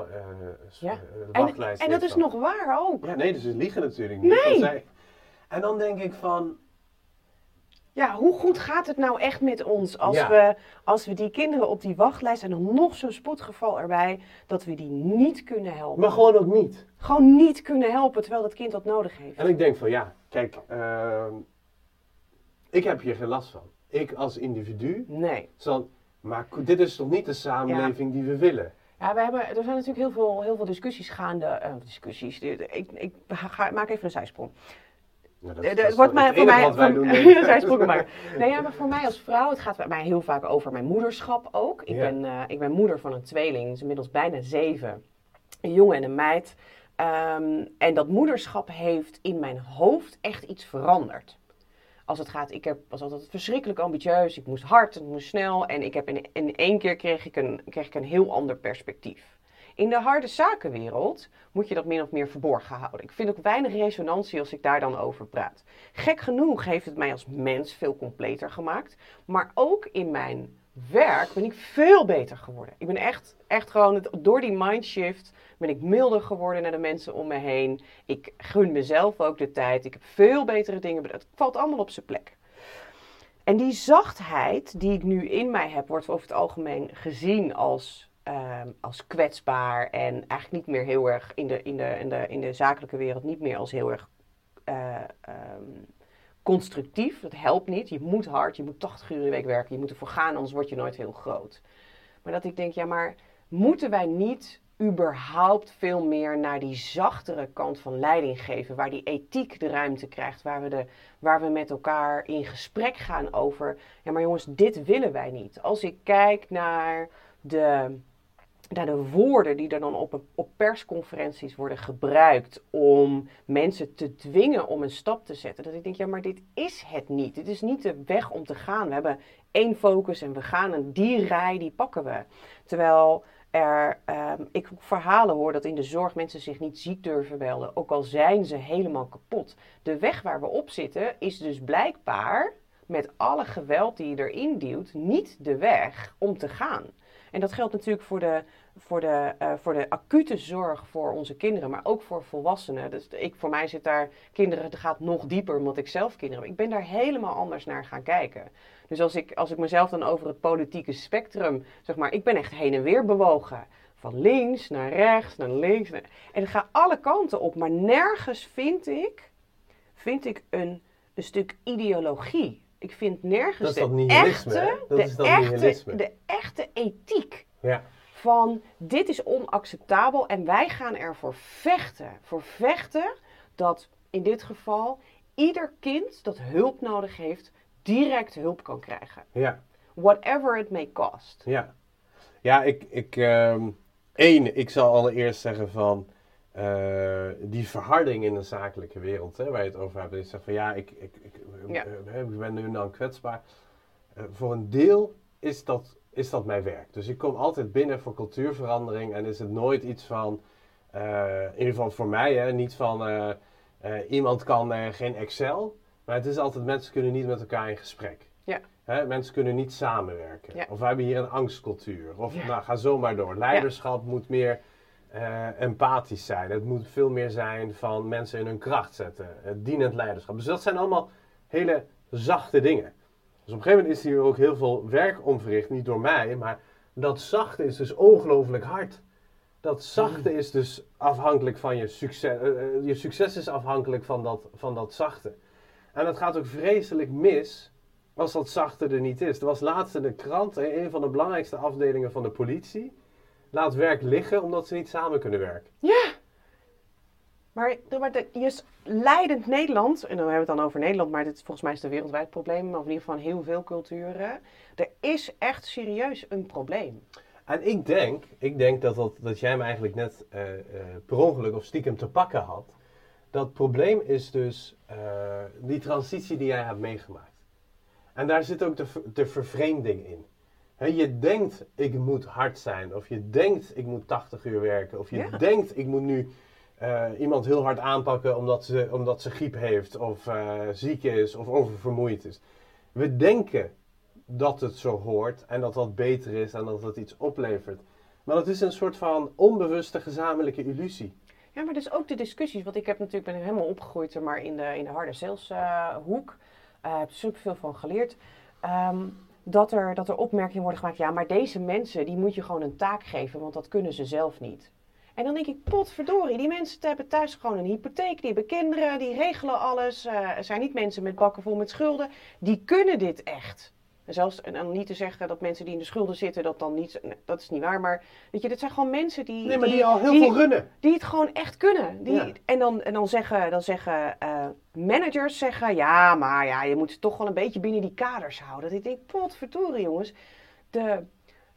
Ja. eh, En, wachtlijst en dat heeft is nog waar ook. Ja, nee, dus ze liegen natuurlijk niet. Nee. En dan denk ik van, Ja, hoe goed gaat het nou echt met ons als, Ja. we, als we die kinderen op die wachtlijst en dan nog zo'n spoedgeval erbij, dat we die niet kunnen helpen? Maar gewoon ook niet. Gewoon niet kunnen helpen terwijl dat kind dat nodig heeft. En ik denk van ja, kijk, ehm, ik heb hier geen last van. Ik als individu Nee. zal, maar dit is toch niet de samenleving die we willen? Ja, we hebben, er zijn natuurlijk heel veel, heel veel discussies gaande. eh, discussies. Ik, ik ga, maak even een zijsprong. Nou, dat, Eh, dat wordt mij, voor mij, wat wij voor- doen. denk ik. Zij sprongen maar. Nee, ja, maar voor mij als vrouw, het gaat bij mij heel vaak over mijn moederschap ook. Ik, Ja. ben, eh, ik ben moeder van een tweeling, die is inmiddels bijna zeven. Een jongen en een meid. Ehm, en dat moederschap heeft in mijn hoofd echt iets veranderd. Als het gaat, ik heb, was altijd verschrikkelijk ambitieus. Ik moest hard, ik moest snel. En ik heb in, in één keer kreeg ik, een, kreeg ik een heel ander perspectief. In de harde zakenwereld moet je dat min of meer verborgen houden. Ik vind ook weinig resonantie als ik daar dan over praat. Gek genoeg heeft het mij als mens veel completer gemaakt. Maar ook in mijn werk ben ik veel beter geworden. Ik ben echt, echt gewoon, door die mindshift ben ik milder geworden naar de mensen om me heen. Ik gun mezelf ook de tijd. Ik heb veel betere dingen. Het valt allemaal op zijn plek. En die zachtheid die ik nu in mij heb, wordt over het algemeen gezien als, ehm, als kwetsbaar. En eigenlijk niet meer heel erg in de, in de, in de, in de zakelijke wereld, niet meer als heel erg eh, ehm, constructief. Dat helpt niet. Je moet hard, je moet 80 uur in de week werken, je moet ervoor gaan, anders word je nooit heel groot. Maar dat ik denk, ja, maar moeten wij niet überhaupt veel meer naar die zachtere kant van leiding geven, waar die ethiek de ruimte krijgt, waar we, de, waar we met elkaar in gesprek gaan over, ja, maar jongens, dit willen wij niet. Als ik kijk naar de, naar de woorden die er dan op, op persconferenties worden gebruikt om mensen te dwingen om een stap te zetten. Dat ik denk, ja, maar dit is het niet. Dit is niet de weg om te gaan. We hebben één focus en we gaan en die rij, die pakken we. Terwijl er, ehm, ik verhalen hoor dat in de zorg mensen zich niet ziek durven melden, ook al zijn ze helemaal kapot. De weg waar we op zitten is dus blijkbaar met alle geweld die je erin duwt, niet de weg om te gaan. En dat geldt natuurlijk voor de, voor de, eh, voor de acute zorg voor onze kinderen, maar ook voor volwassenen. Dus ik, voor mij zit daar, kinderen, het gaat nog dieper omdat ik zelf kinderen heb. Ik ben daar helemaal anders naar gaan kijken. Dus als ik, als ik mezelf dan over het politieke spectrum, zeg maar, ik ben echt heen en weer bewogen. Van links naar rechts, naar links. Naar... En het gaat alle kanten op, maar nergens vind ik, vind ik een, een stuk ideologie. Ik vind nergens Dat is de dat hè? echte, Dat de, is dat echte, de echte ethiek Ja. Van dit is onacceptabel en wij gaan ervoor vechten. Voor vechten dat in dit geval ieder kind dat hulp nodig heeft, direct hulp kan krijgen. Ja. Whatever it may cost. Ja, ja ik, ik, ehm, één, ik zal allereerst zeggen van eh, die verharding in de zakelijke wereld, hè, waar je het over hebt. Je zegt van ja, ik, ik, ik, Ja. eh, ik ben nu dan kwetsbaar. Eh, voor een deel is dat, is dat mijn werk. Dus ik kom altijd binnen voor cultuurverandering en is het nooit iets van, eh, in ieder geval voor mij, hè, niet van eh, eh, iemand kan geen Excel. Maar het is altijd mensen kunnen niet met elkaar in gesprek. Ja. Hè, mensen kunnen niet samenwerken. Ja. Of we hebben hier een angstcultuur. Of Ja. nou, ga zo maar door. Leiderschap moet meer empathisch zijn. Het moet veel meer zijn van mensen in hun kracht zetten. Het dienend leiderschap. Dus dat zijn allemaal hele zachte dingen. Dus op een gegeven moment is hier ook heel veel werk om verricht. Niet door mij, maar dat zachte is dus ongelooflijk hard. Dat zachte is dus afhankelijk van je succes. eh, eh, je succes is afhankelijk van dat, van dat zachte. En het gaat ook vreselijk mis als dat zachte er niet is. Er was laatst in de krant, een van de belangrijkste afdelingen van de politie, laat werk liggen omdat ze niet samen kunnen werken. Maar, maar de, je leidend Nederland, en dan hebben we het dan over Nederland, maar dit, volgens mij is het een wereldwijd probleem, maar in ieder geval heel veel culturen. Er is echt serieus een probleem. En ik denk, ik denk dat, dat, dat jij me eigenlijk net eh, eh, per ongeluk of stiekem te pakken had. Dat probleem is dus eh, die transitie die jij hebt meegemaakt. En daar zit ook de, de vervreemding in. Je denkt, ik moet hard zijn. Of je denkt, ik moet 80 uur werken. Of je Ja. denkt, ik moet nu eh, iemand heel hard aanpakken omdat ze, omdat ze griep heeft. Of eh, ziek is. Of oververmoeid is. We denken dat het zo hoort. En dat dat beter is. En dat het iets oplevert. Maar dat is een soort van onbewuste gezamenlijke illusie. Ja, maar dus ook de discussies, want ik heb natuurlijk ben helemaal opgegroeid maar in de, in de harde sales eh, uh, heb er superveel van geleerd. Ehm, dat, er, dat er opmerkingen worden gemaakt. Ja, maar deze mensen die moet je gewoon een taak geven, want dat kunnen ze zelf niet. En dan denk ik, potverdorie, die mensen hebben thuis gewoon een hypotheek, die hebben kinderen, die regelen alles. Uh, zijn niet mensen met bakken vol met schulden. Die kunnen dit echt. En zelfs, en dan niet te zeggen dat mensen die in de schulden zitten, dat dan niet, dat is niet waar. Maar weet je, dit zijn gewoon mensen die... Nee, maar die, al heel veel runnen. Die het gewoon echt kunnen. Die, En dan, en dan zeggen, dan zeggen uh, managers, zeggen, ja, maar ja, je moet het toch wel een beetje binnen die kaders houden. Dat ik denk, potverdorie jongens. De,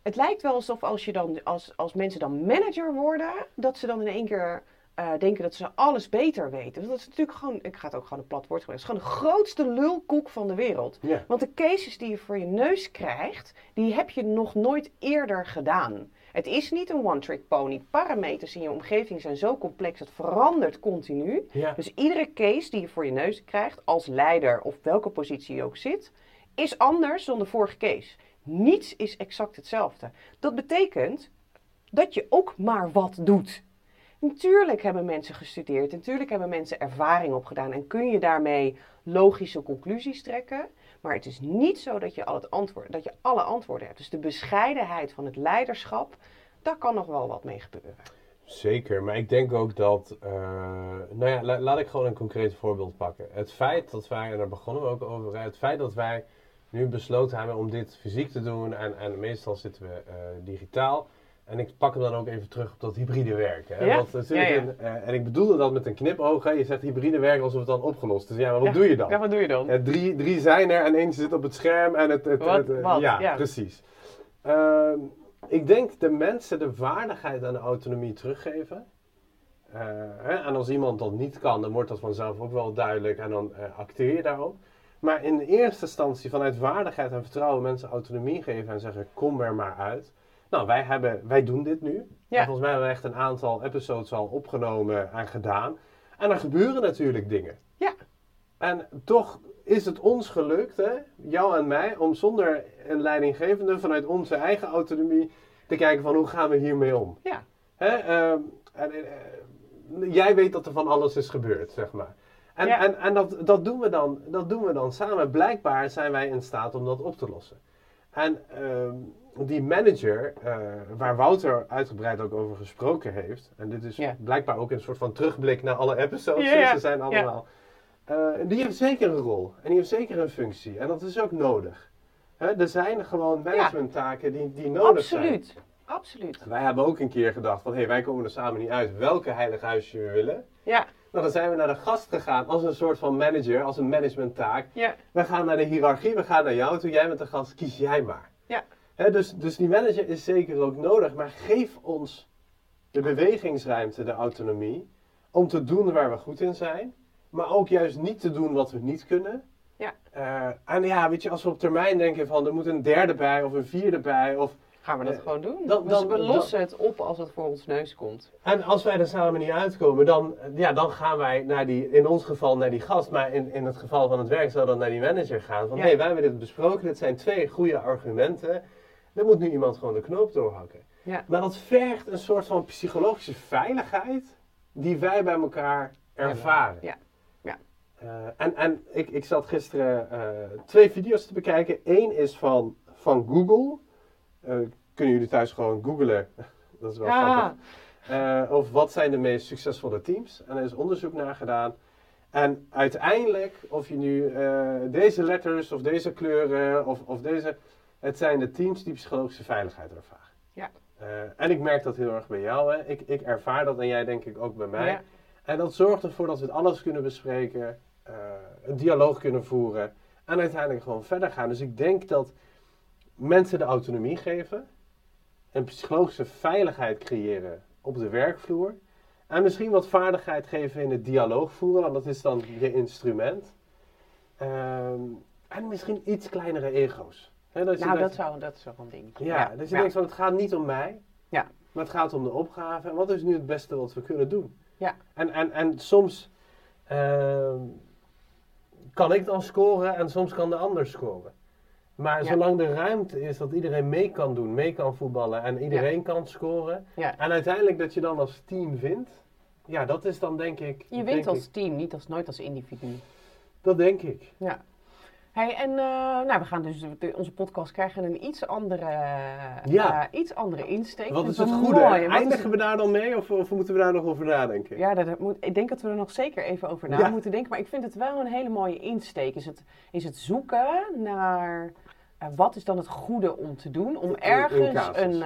het lijkt wel alsof als, je dan, als, als mensen dan manager worden, dat ze dan in één keer uh, denken dat ze alles beter weten. Dus dat is natuurlijk gewoon, ik ga het ook gewoon een plat woord gebruiken, het is gewoon de grootste lulkoek van de wereld. Want de cases die je voor je neus krijgt, die heb je nog nooit eerder gedaan. Het is niet een one-trick pony. Parameters in je omgeving zijn zo complex, het verandert continu. Dus iedere case die je voor je neus krijgt, als leider of welke positie je ook zit, is anders dan de vorige case. Niets is exact hetzelfde. Dat betekent dat je ook maar wat doet. Natuurlijk hebben mensen gestudeerd, natuurlijk hebben mensen ervaring opgedaan en kun je daarmee logische conclusies trekken. Maar het is niet zo dat je, al het antwoord, dat je alle antwoorden hebt. Dus de bescheidenheid van het leiderschap, daar kan nog wel wat mee gebeuren. Zeker, maar ik denk ook dat, uh, nou ja, laat ik gewoon een concreet voorbeeld pakken. Het feit dat wij, en daar begonnen we ook over, het feit dat wij nu besloten hebben om dit fysiek te doen en, en meestal zitten we uh, digitaal. En ik pak hem dan ook even terug op dat hybride werken. Hè? Ja? Want, natuurlijk ja, ja. uh, en ik bedoelde dat met een knipoog. Hè? Je zegt hybride werken alsof het dan opgelost is. Ja, maar wat doe je dan? Ja, wat doe je dan? Drie, drie zijn er en eentje zit op het scherm. En het, het, wat, het, wat? Ja, precies. Uh, ik denk de mensen de waardigheid aan de autonomie teruggeven. Hè? En als iemand dat niet kan, dan wordt dat vanzelf ook wel duidelijk. En dan acteer je daarop. Maar in de eerste instantie vanuit waardigheid en vertrouwen mensen autonomie geven en zeggen kom er maar uit. Nou, wij, hebben, wij doen dit nu. volgens mij hebben we echt een aantal episodes al opgenomen en gedaan. En er gebeuren natuurlijk dingen. Ja. En toch is het ons gelukt, hè, jou en mij, om zonder een leidinggevende vanuit onze eigen autonomie te kijken van hoe gaan we hiermee om. Ja. Hè, uh, en, uh, jij weet dat er van alles is gebeurd, zeg maar. En, ja. en, en dat, dat, doen we dan, dat doen we dan samen. Blijkbaar zijn wij in staat om dat op te lossen. En uh, die manager, uh, waar Wouter uitgebreid ook over gesproken heeft, en dit is ja. blijkbaar ook een soort van terugblik naar alle episodes, ja, ze zijn allemaal. Uh, die heeft zeker een rol en die heeft zeker een functie en dat is ook nodig. Hè, er zijn gewoon managementtaken die, die nodig Absoluut. zijn. Absoluut. Wij hebben ook een keer gedacht van hé, hey, wij komen er samen niet uit welke heilig huisje we willen. Ja. Nou, dan zijn we naar de gast gegaan als een soort van manager, als een managementtaak. Ja. We gaan naar de hiërarchie, we gaan naar jou toe, jij bent de gast, kies jij maar. Ja. He, dus, dus die manager is zeker ook nodig, maar geef ons de bewegingsruimte, de autonomie, om te doen waar we goed in zijn, maar ook juist niet te doen wat we niet kunnen. Ja. Uh, en ja, weet je, als we op termijn denken van er moet een derde bij of een vierde bij, of Gaan we dat uh, gewoon doen? Dan, dan, we lossen het op als het voor ons neus komt. En als wij er samen niet uitkomen, dan, ja, dan gaan wij naar die, in ons geval naar die gast, maar in, in het geval van het werk zou dan naar die manager gaan. Van hé, Ja. hey, wij hebben dit besproken, dit zijn twee goede argumenten. Dan moet nu iemand gewoon de knoop doorhakken. Ja. Maar dat vergt een soort van psychologische veiligheid die wij bij elkaar ervaren. Ja. Ja. Uh, en en ik, ik zat gisteren uh, twee video's te bekijken. Eén is van, van Google. Uh, kunnen jullie thuis gewoon googlen. dat is wel Ja. grappig. of wat zijn de meest succesvolle teams? En er is onderzoek naar gedaan. En uiteindelijk, of je nu deze letters of deze kleuren of, of deze... Het zijn de teams die psychologische veiligheid ervaren. Ja. Uh, en ik merk dat heel erg bij jou. Hè. Ik, ik ervaar dat en jij denk ik ook bij mij. Ja. En dat zorgt ervoor dat we het alles kunnen bespreken, een dialoog kunnen voeren en uiteindelijk gewoon verder gaan. Dus ik denk dat mensen de autonomie geven, een psychologische veiligheid creëren op de werkvloer en misschien wat vaardigheid geven in het dialoog voeren, want dat is dan je instrument. Um, en misschien iets kleinere ego's. He, dat nou, dat, zou, dat is wel een ding. Ja, ja. dus je ja. denkt van het gaat niet om mij, ja. maar het gaat om de opgave. En wat is nu het beste wat we kunnen doen? Ja. En, en, en soms uh, kan ik dan scoren en soms kan de ander scoren. Maar Ja. zolang er ruimte is dat iedereen mee kan doen, mee kan voetballen en iedereen kan scoren. Ja. En uiteindelijk dat je dan als team wint. Ja, dat is dan denk ik... Je wint als ik- team, niet als, nooit als individu. dat denk ik. Ja. Hey, en eh, nou, we gaan dus onze podcast krijgen een iets andere, Ja. eh, iets andere insteek. Wat is het goede? mooi. Eindigen we daar dan mee of, of moeten we daar nog over nadenken? Ja, dat, dat moet, ik denk dat we er nog zeker even over na Ja. moeten denken. Maar ik vind het wel een hele mooie insteek. Is het, is het zoeken naar eh, wat is dan het goede om te doen? Om In- in ergens een,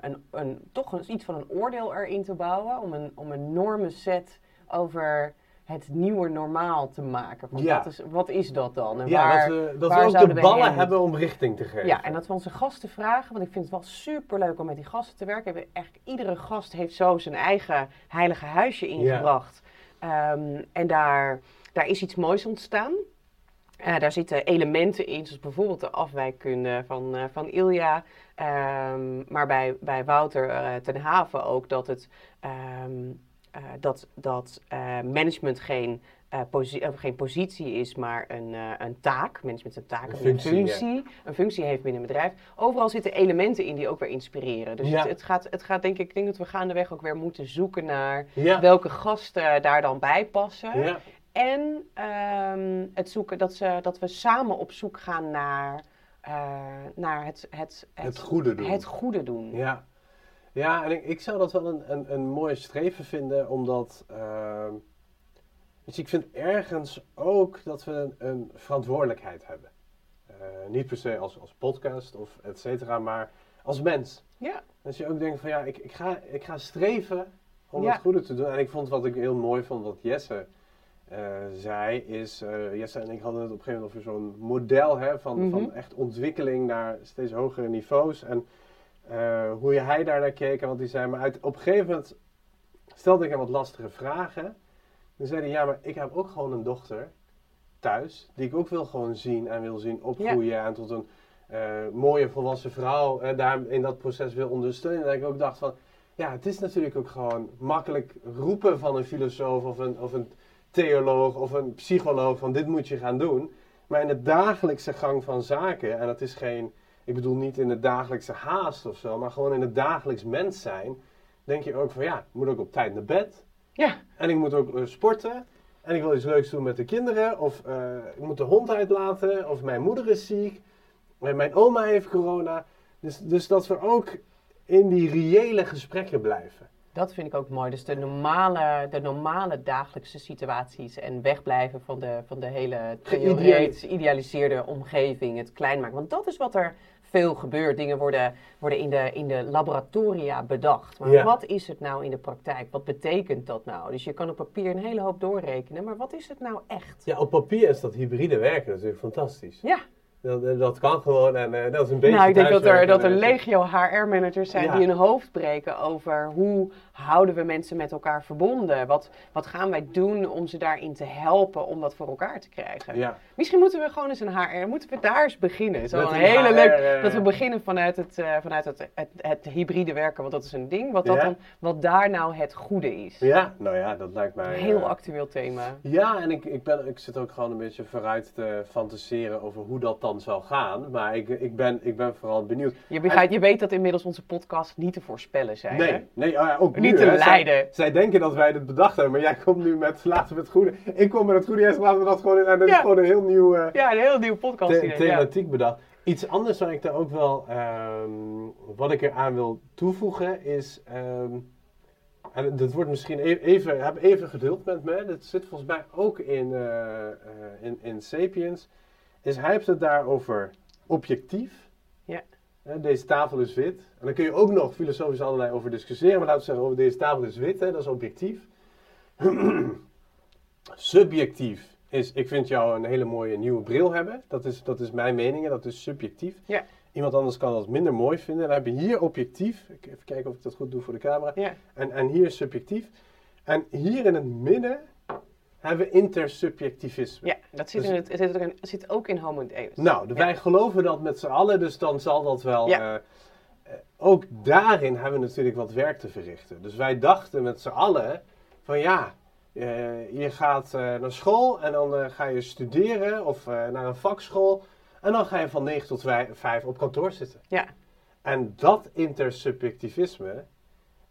een, een, toch een, iets van een oordeel erin te bouwen. Om een, om een normenset over het nieuwe normaal te maken. Van Ja. wat, is, wat is dat dan? En Ja, waar, dat we, dat waar we ook de ballen hebben om richting te geven. Ja, en dat we onze gasten vragen, want ik vind het wel super leuk om met die gasten te werken. We- Eigenlijk iedere gast heeft zo zijn eigen heilige huisje ingebracht. Ehm, en daar, daar is iets moois ontstaan. Eh, daar zitten elementen in, zoals bijvoorbeeld de afwijkkunde van, eh, van Ilja. Ehm, maar bij, bij Wouter eh, ten Haven ook dat, het, ehm, eh, dat, dat eh, management geen, eh, posi- eh, geen positie is, maar een, eh, een taak. Management is een taak, Een een functie. Een functie heeft binnen een bedrijf. Overal zitten elementen in die ook weer inspireren. Dus Ja. het, het, gaat, het gaat denk ik, ik denk dat we gaandeweg ook weer moeten zoeken naar Ja. welke gasten daar dan bij passen. En ehm, het zoeken dat, ze, dat we samen op zoek gaan naar, eh, naar het, het, Het goede doen. Het goede doen. Ja, ja en ik, ik zou dat wel een, een, een mooi streven vinden, omdat. ehm, dus ik vind ergens ook dat we een, een verantwoordelijkheid hebben. Eh, niet per se als, als podcast of et cetera, maar als mens. Ja. Dat je ook denkt van ja, ik, ik, ga, ik ga streven om Ja. het goede te doen. En ik vond wat ik heel mooi vond, wat Jesse eh, zei, is, eh, Jesse en ik hadden het op een gegeven moment over zo'n model hè, van, Mhm. van echt ontwikkeling naar steeds hogere niveaus. En eh, hoe je hij daar naar keek en wat hij zei. Maar uit, op een gegeven moment stelde ik hem wat lastige vragen. Dan zei hij, ja, maar ik heb ook gewoon een dochter thuis, die ik ook wil gewoon zien en wil zien opgroeien en tot een eh, mooie volwassen vrouw eh, daar in dat proces wil ondersteunen. En dat ik ook dacht van, ja, het is natuurlijk ook gewoon makkelijk roepen van een filosoof of een, of een theoloog of een psycholoog van dit moet je gaan doen. Maar in de dagelijkse gang van zaken, en dat is geen, ik bedoel niet in de dagelijkse haast of zo, maar gewoon in het dagelijks mens zijn, denk je ook van ja, ik moet ook op tijd naar bed. Ja. En ik moet ook eh, sporten. En ik wil iets leuks doen met de kinderen. Of eh, ik moet de hond uitlaten. Of mijn moeder is ziek. En mijn oma heeft corona. Dus, dus dat we ook in die reële gesprekken blijven. Dat vind ik ook mooi. Dus de normale, de normale dagelijkse situaties en wegblijven van de, van de hele theoretisch geïdealiseerde omgeving, het klein maken. Want dat is wat er veel gebeurt. Dingen worden, worden in, de, in de laboratoria bedacht. Maar Ja. wat is het nou in de praktijk? Wat betekent dat nou? Dus je kan op papier een hele hoop doorrekenen, maar wat is het nou echt? Ja, op papier is dat hybride werken natuurlijk fantastisch. Ja, Dat, dat kan gewoon en eh, dat is een beetje nou, ik denk dat er, dat er eh, legio HR-managers zijn Ja. die hun hoofd breken over hoe houden we mensen met elkaar verbonden? Wat, wat gaan wij doen om ze daarin te helpen om dat voor elkaar te krijgen? Ja, Misschien moeten we gewoon eens een HR, moeten we daar eens beginnen. Zo een een hele leuk, dat we beginnen vanuit het, eh, vanuit het, het, het hybride werken, want dat is een ding. Wat, dat Ja. dan, wat daar nou het goede is. ja, nou ja, dat lijkt mij... Een heel eh, actueel thema. Ja, en ik, ik, ben, ik zit ook gewoon een beetje vooruit te fantaseren over hoe dat dan zal gaan. Maar ik, ik, ben, ik ben vooral benieuwd. Je, begrijpt, je weet dat inmiddels onze podcasts niet te voorspellen zijn. hè? Nee, nee oh ook Niet te hè. Leiden. Zij, denken dat wij dit bedacht hebben, maar jij komt nu met laten we het goede. Ik kom met het goede, yes, laten we dat gewoon in. En dat Ja. is gewoon een heel nieuw eh, Ja, een heel nieuwe podcast. the- idee, ja. thematiek bedacht. Iets anders wat ik daar ook wel, ehm, wat ik eraan wil toevoegen is, ehm, en dat wordt misschien e- even, heb even geduld met me, dat zit volgens mij ook in, eh, in, in Sapiens, is hij heeft het daar over objectief. Deze tafel is wit. En dan kun je ook nog filosofisch allerlei over discussiëren, maar laten we zeggen over deze tafel is wit, hè, dat is objectief. Subjectief is, ik vind jou een hele mooie nieuwe bril hebben. Dat is, dat is mijn mening en dat is subjectief. Ja. Iemand anders kan dat minder mooi vinden. Dan heb je hier objectief. Ik even kijken of ik dat goed doe voor de camera. Ja. En, en hier subjectief. En hier in het midden hebben we intersubjectivisme. Ja, dat zit, Dus- in het, het zit, ook in, het zit ook in Homo Deus. Nou, Ja. wij geloven dat met z'n allen, dus dan zal dat wel. Ja. eh, eh, ook daarin hebben we natuurlijk wat werk te verrichten. Dus wij dachten met z'n allen van ja, eh, je gaat naar school en dan ga je studeren of naar een vakschool. En dan ga je van 9 tot 5 op kantoor zitten. Ja. En dat intersubjectivisme,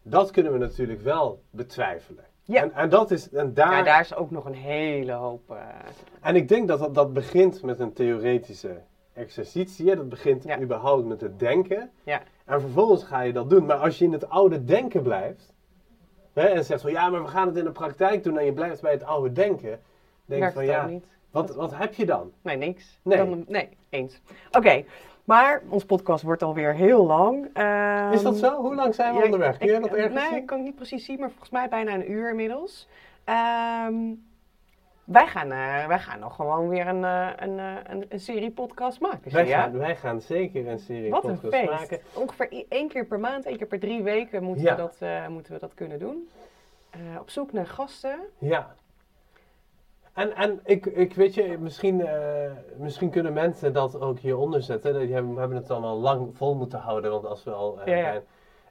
dat kunnen we natuurlijk wel betwijfelen. Ja. En, en dat is, en daar, Ja, daar is ook nog een hele hoop. eh, En ik denk dat, dat dat begint met een theoretische exercitie. Dat begint Ja. überhaupt met het denken. Ja. En vervolgens ga je dat doen. Maar als je in het oude denken blijft. Hè, en zegt van ja, maar we gaan het in de praktijk doen. En je blijft bij het oude denken. Denk werkt van ja, niet. wat, wat heb je dan? Nee, niks. Nee. Dan, nee, eens. Oké, maar ons podcast wordt alweer heel lang. Ehm, Is dat zo? Hoe lang zijn we ja, onderweg? Kun jij dat ergens Nee, zien? ik kan het niet precies zien, maar volgens mij bijna een uur inmiddels. Ehm, wij, gaan, eh, wij gaan nog gewoon weer een, eh, een, eh, een, een serie podcast maken. Wij, je? gaan, wij gaan zeker een serie Wat een podcasts feest. maken. Ongeveer één keer per maand, één keer per drie weken moeten, Ja. we, dat, moeten we dat kunnen doen. Op zoek naar gasten. Ja. En, en ik, ik weet je, misschien, eh, misschien kunnen mensen dat ook hieronder zetten. Die hebben, we hebben het dan al lang vol moeten houden, want als we al eh, Ja, ja. zijn.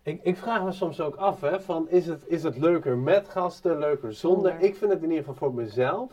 Ik, ik vraag me soms ook af, hè, van is het, is het leuker met gasten, leuker zonder? Ik vind het in ieder geval voor mezelf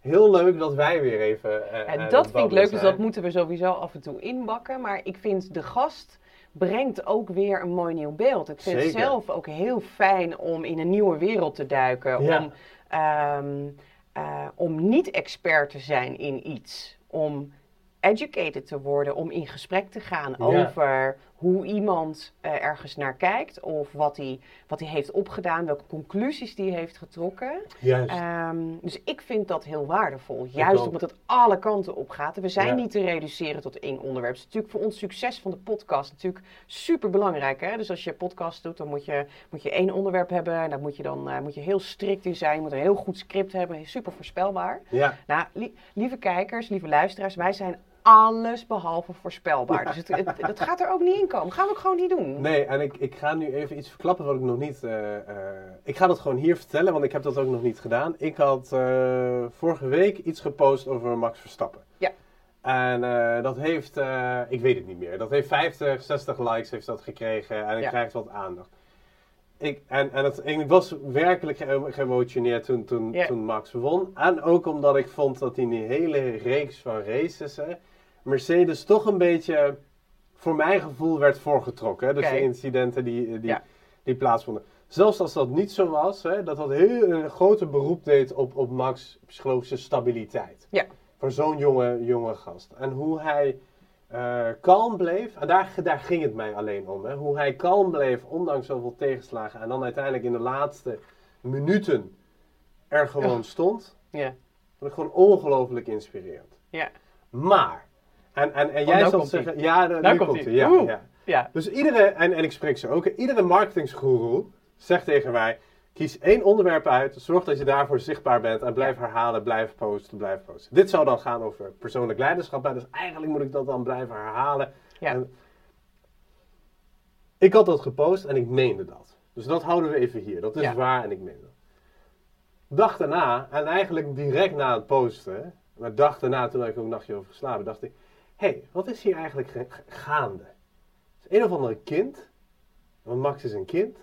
heel leuk dat wij weer even eh, aan dat vind ik leuk, dus dat moeten we sowieso af en toe inbakken. Maar ik vind de gast brengt ook weer een mooi nieuw beeld. Ik vind het zelf ook heel fijn om in een nieuwe wereld te duiken. Ja. Om, ehm, eh, om niet expert te zijn in iets. Om educated te worden, om in gesprek te gaan Ja. over hoe iemand eh, ergens naar kijkt. Of wat hij, wat hij heeft opgedaan, welke conclusies hij heeft getrokken. Juist. Ehm, dus ik vind dat heel waardevol. Juist omdat het alle kanten op gaat. We zijn Ja. niet te reduceren tot één onderwerp. Het is natuurlijk voor ons succes van de podcast natuurlijk super belangrijk. Hè? Dus als je podcast doet, dan moet je, moet je één onderwerp hebben. En daar moet je dan eh, moet je heel strikt in zijn. Je moet een heel goed script hebben. Super voorspelbaar. ja. Nou, li- lieve kijkers, lieve luisteraars, wij zijn alles behalve voorspelbaar. Dus het, het, het gaat er ook niet in komen. Gaan we ook gewoon niet doen. Nee, en ik, ik ga nu even iets verklappen wat ik nog niet. eh, eh, ik ga dat gewoon hier vertellen, want ik heb dat ook nog niet gedaan. Ik had eh, vorige week iets gepost over Max Verstappen. Ja. En dat heeft, ik weet het niet meer, dat heeft 50, 60 likes heeft dat gekregen en ik Ja. krijg wat aandacht. Ik, en, en, het, ik was werkelijk ge- geëmotioneerd toen, toen, toen Max won. En ook omdat ik vond dat in die hele reeks van races, hè, Mercedes toch een beetje, voor mijn gevoel, werd voorgetrokken. Hè? Dus de incidenten die, die, Ja. die plaatsvonden. Zelfs als dat niet zo was, hè, dat dat heel een grote beroep deed op, op Max' psychologische stabiliteit. Ja. Voor zo'n jonge, jonge gast. En hoe hij eh, kalm bleef, en daar, daar ging het mij alleen om. Hè, hoe hij kalm bleef, ondanks zoveel tegenslagen. En dan uiteindelijk in de laatste minuten er gewoon Ja. stond. Ja, vond ik gewoon ongelooflijk inspirerend. ja, Maar, en, en, en Oh, jij nou zal zeggen, ja, de, Nou nu komt hij. Ja, ja. ja. Dus iedere, en, en ik spreek ze ook, iedere marketingsgoeroe zegt tegen mij, kies één onderwerp uit, zorg dat je daarvoor zichtbaar bent en blijf herhalen, blijf posten, blijf posten. Dit zou dan gaan over persoonlijk leiderschap, dus eigenlijk moet ik dat dan blijven herhalen. Ja. En ik had dat gepost en ik meende dat. Dus dat houden we even hier, dat is Ja. waar en ik meen dat. Dag daarna, en eigenlijk direct na het posten, maar dag daarna, toen had ik ook een nachtje over geslapen, dacht ik, hey, wat is hier eigenlijk ge- ge- gaande? Het is een of andere kind, want Max is een kind,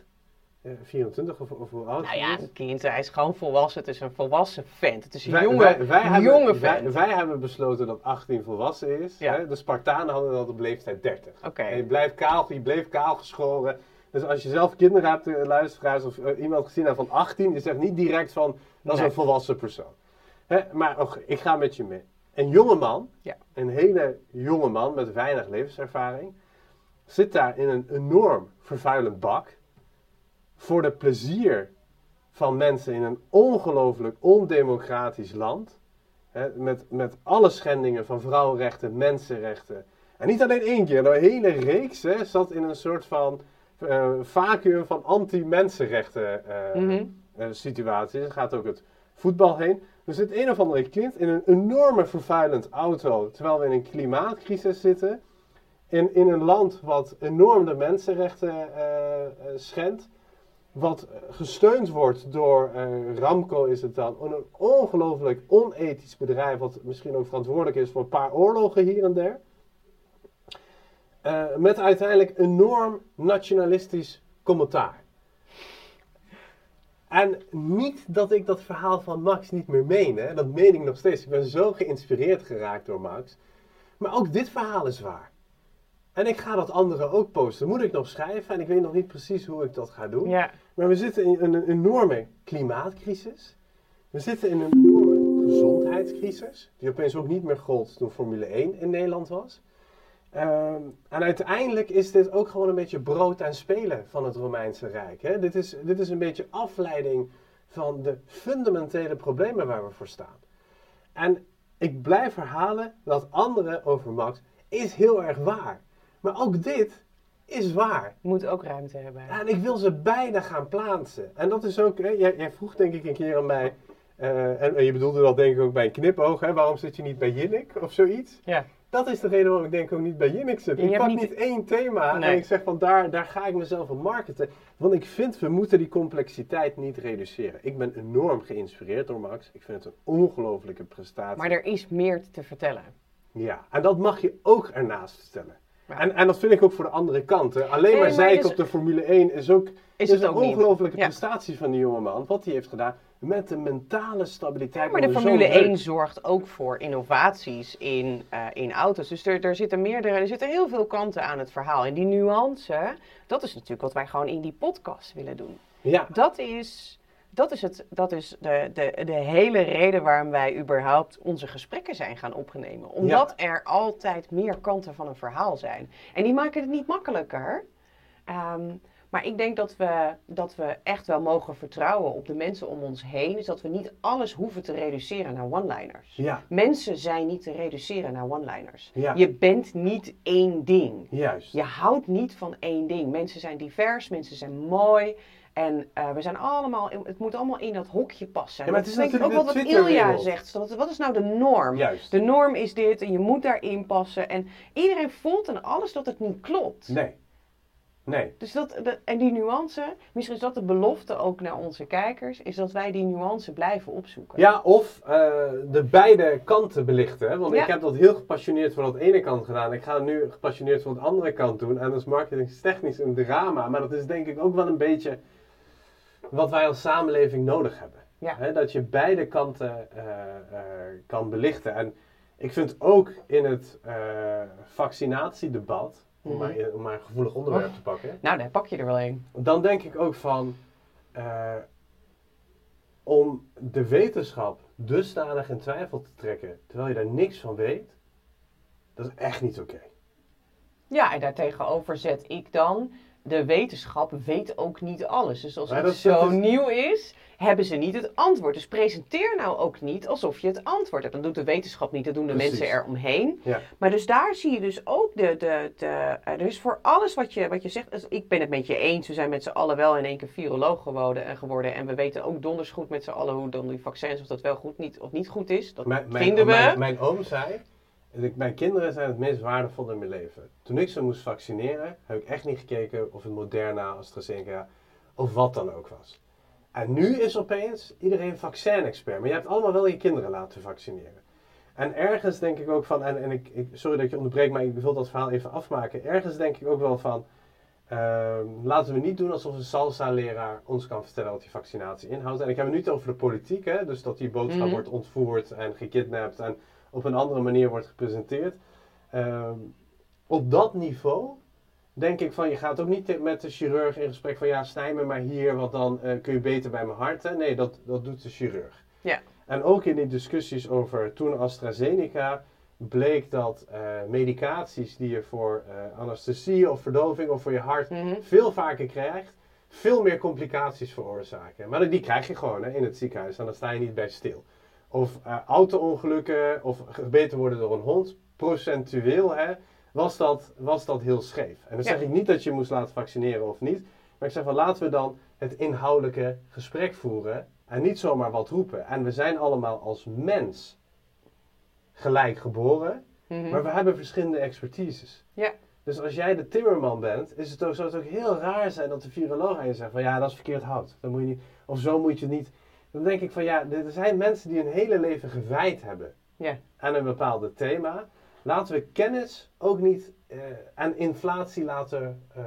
eh, 24 of, of hoe oud Nou hij ja, is. een kind, hij is gewoon volwassen. Het is een volwassen vent. Het is een Wij, jonge, wij, wij hebben, jonge vent. wij hebben besloten dat 18 volwassen is. Ja. Hè? De Spartanen hadden dat op leeftijd 30. Oké. En je, blijft kaal, je bleef kaal geschoren. Dus als je zelf kinderen hebt, eh, luisteraars, of eh, iemand gezien hebt van 18, je zegt niet direct van, dat is Nee. een volwassen persoon. Hè? Maar oké, ik ga met je mee. Een jonge man, Ja. een hele jonge man met weinig levenservaring, zit daar in een enorm vervuilend bak voor de plezier van mensen in een ongelooflijk ondemocratisch land. Hè, met, met alle schendingen van vrouwenrechten, mensenrechten. En niet alleen één keer, een hele reeks hè, zat in een soort van eh, vacuüm van anti-mensenrechten eh, Mhm. eh, situaties. Er gaat ook het voetbal heen. Er zit een of andere kind in een enorme vervuilend auto, terwijl we in een klimaatcrisis zitten. In, in een land wat enorm de mensenrechten eh, schendt. Wat gesteund wordt door eh, Ramco is het dan. Een ongelooflijk onethisch bedrijf. Wat misschien ook verantwoordelijk is voor een paar oorlogen hier en daar. Met uiteindelijk enorm nationalistisch commentaar. En niet dat ik dat verhaal van Max niet meer meen. Hè? Dat meen ik nog steeds. Ik ben zo geïnspireerd geraakt door Max. Maar ook dit verhaal is waar. En ik ga dat andere ook posten. Moet ik nog schrijven en ik weet nog niet precies hoe ik dat ga doen. Ja. Maar we zitten in een enorme klimaatcrisis. We zitten in een enorme gezondheidscrisis. Die opeens ook niet meer gold toen Formule 1 in Nederland was. Ehm, en uiteindelijk is dit ook gewoon een beetje brood en spelen van het Romeinse Rijk. Hè? Dit, is, dit is een beetje afleiding van de fundamentele problemen waar we voor staan. En ik blijf herhalen dat anderen over Max is heel erg waar. Maar ook dit is waar. Moet ook ruimte hebben. En ik wil ze beide gaan plaatsen. En dat is ook, hè, jij, jij vroeg denk ik een keer aan mij, eh, en, en je bedoelde dat denk ik ook bij een knipoog, hè, waarom zit je niet bij Jinnik of zoiets? Ja. Dat is de reden waarom ik denk ook niet bij Jinnik zit. Ik pak niet- niet... één thema Nee. en ik zeg van daar, daar ga ik mezelf op marketen. Want ik vind we moeten die complexiteit niet reduceren. Ik ben enorm geïnspireerd door Max. Ik vind het een ongelofelijke prestatie. Maar er is meer te vertellen. Ja, en dat mag je ook ernaast stellen. Ja. En, en dat vind ik ook voor de andere kant. Hè. Alleen Nee, maar maar dus- op de Formule 1 is ook, is het een ongelofelijke Ja. prestatie van die jongeman. Wat hij heeft gedaan met de mentale stabiliteit. Maar de Formule zo'n druk. 1 zorgt ook voor innovaties in, eh, in auto's. Dus er, er, zitten meerdere, er zitten heel veel kanten aan het verhaal. En die nuance, dat is natuurlijk wat wij gewoon in die podcast willen doen. Ja, Dat is, dat is, het, dat is de, de, de hele reden waarom wij überhaupt onze gesprekken zijn gaan opnemen. Omdat er altijd meer kanten van een verhaal zijn. En die maken het niet makkelijker. Ehm, maar ik denk dat we, dat we echt wel mogen vertrouwen op de mensen om ons heen. Dus dat we niet alles hoeven te reduceren naar one-liners. ja, Mensen zijn niet te reduceren naar one-liners. Ja. Je bent niet één ding. juist. Je houdt niet van één ding. Mensen zijn divers, mensen zijn mooi. En eh, we zijn allemaal, het moet allemaal in dat hokje passen. Ja, maar het is ik ook wel wat natuurlijk Ilja zegt. Wat, wat is nou de norm? Juist. De norm is dit en je moet daarin passen. En iedereen voelt aan alles dat het niet klopt. Nee. Nee. Dus dat, en die nuance, misschien is dat de belofte ook naar onze kijkers, is dat wij die nuance blijven opzoeken. Ja, of eh, de beide kanten belichten. Hè? Want Ja. ik heb dat heel gepassioneerd voor dat ene kant gedaan. Ik ga het nu gepassioneerd voor de andere kant doen. En dat is marketingtechnisch een drama. Maar dat is denk ik ook wel een beetje wat wij als samenleving nodig hebben. Ja. Hè, dat je beide kanten eh, eh, kan belichten. En ik vind ook in het vaccinatiedebat, om, Mhm. maar, om maar een gevoelig onderwerp Oh. te pakken, Nou, daar pak je er wel een. dan denk ik ook van eh, om de wetenschap dusdanig in twijfel te trekken terwijl je daar niks van weet, dat is echt niet oké. Ja, en daartegenover zet ik dan, de wetenschap weet ook niet alles. Dus als dat- dat zo is- nieuw is, hebben ze niet het antwoord. Dus presenteer nou ook niet alsof je het antwoord hebt. Dat doet de wetenschap niet, dat doen de Precies. mensen eromheen. Ja. Maar dus daar zie je dus ook de... de, de uh, dus voor alles wat je, wat je zegt, dus ik ben het met je eens. We zijn met z'n allen wel in één keer viroloog geworden en, geworden. En we weten ook donders goed met z'n allen hoe dan die vaccins, of dat wel goed niet, of niet goed is. Dat Mijn, vinden we. Mijn, mijn oom zei, mijn kinderen zijn het meest waardevol in mijn leven. Toen ik ze moest vaccineren, heb ik echt niet gekeken of het Moderna, AstraZeneca of wat dan ook was. En nu is opeens iedereen vaccin-expert. Maar je hebt allemaal wel je kinderen laten vaccineren. En ergens denk ik ook van, en, en ik, ik, sorry dat ik je onderbreek, maar ik wil dat verhaal even afmaken. Ergens denk ik ook wel van, ehm, laten we niet doen alsof een salsa-leraar ons kan vertellen wat die vaccinatie inhoudt. En ik heb het niet over de politiek, hè, dus dat die boodschap Mhm. wordt ontvoerd en gekidnapt en op een andere manier wordt gepresenteerd. Ehm, op dat niveau denk ik van, je gaat ook niet met de chirurg in gesprek van, ja, snij me maar hier, want dan eh, kun je beter bij mijn hart. Hè? Nee, dat, dat doet de chirurg. Ja. En ook in die discussies over toen AstraZeneca bleek dat eh, medicaties die je voor eh, anesthesie of verdoving of voor je hart Mhm. veel vaker krijgt, veel meer complicaties veroorzaken. Maar die krijg je gewoon hè, in het ziekenhuis en dan sta je niet bij stil. Of auto-ongelukken of gebeten worden door een hond, procentueel hè, was, dat, was dat heel scheef. En dan Ja. zeg ik niet dat je moest laten vaccineren of niet, maar ik zeg van laten we dan het inhoudelijke gesprek voeren en niet zomaar wat roepen. En we zijn allemaal als mens gelijk geboren, Mhm. maar we hebben verschillende expertises. Ja. Dus als jij de timmerman bent, is het ook, zou het ook heel raar zijn dat de viroloog aan je zegt van ja, dat is verkeerd hout. Dat moet je niet, of zo moet je niet. Dan denk ik van ja, er zijn mensen die hun hele leven gewijd hebben Ja. aan een bepaald thema. Laten we kennis ook niet eh, aan inflatie laten eh,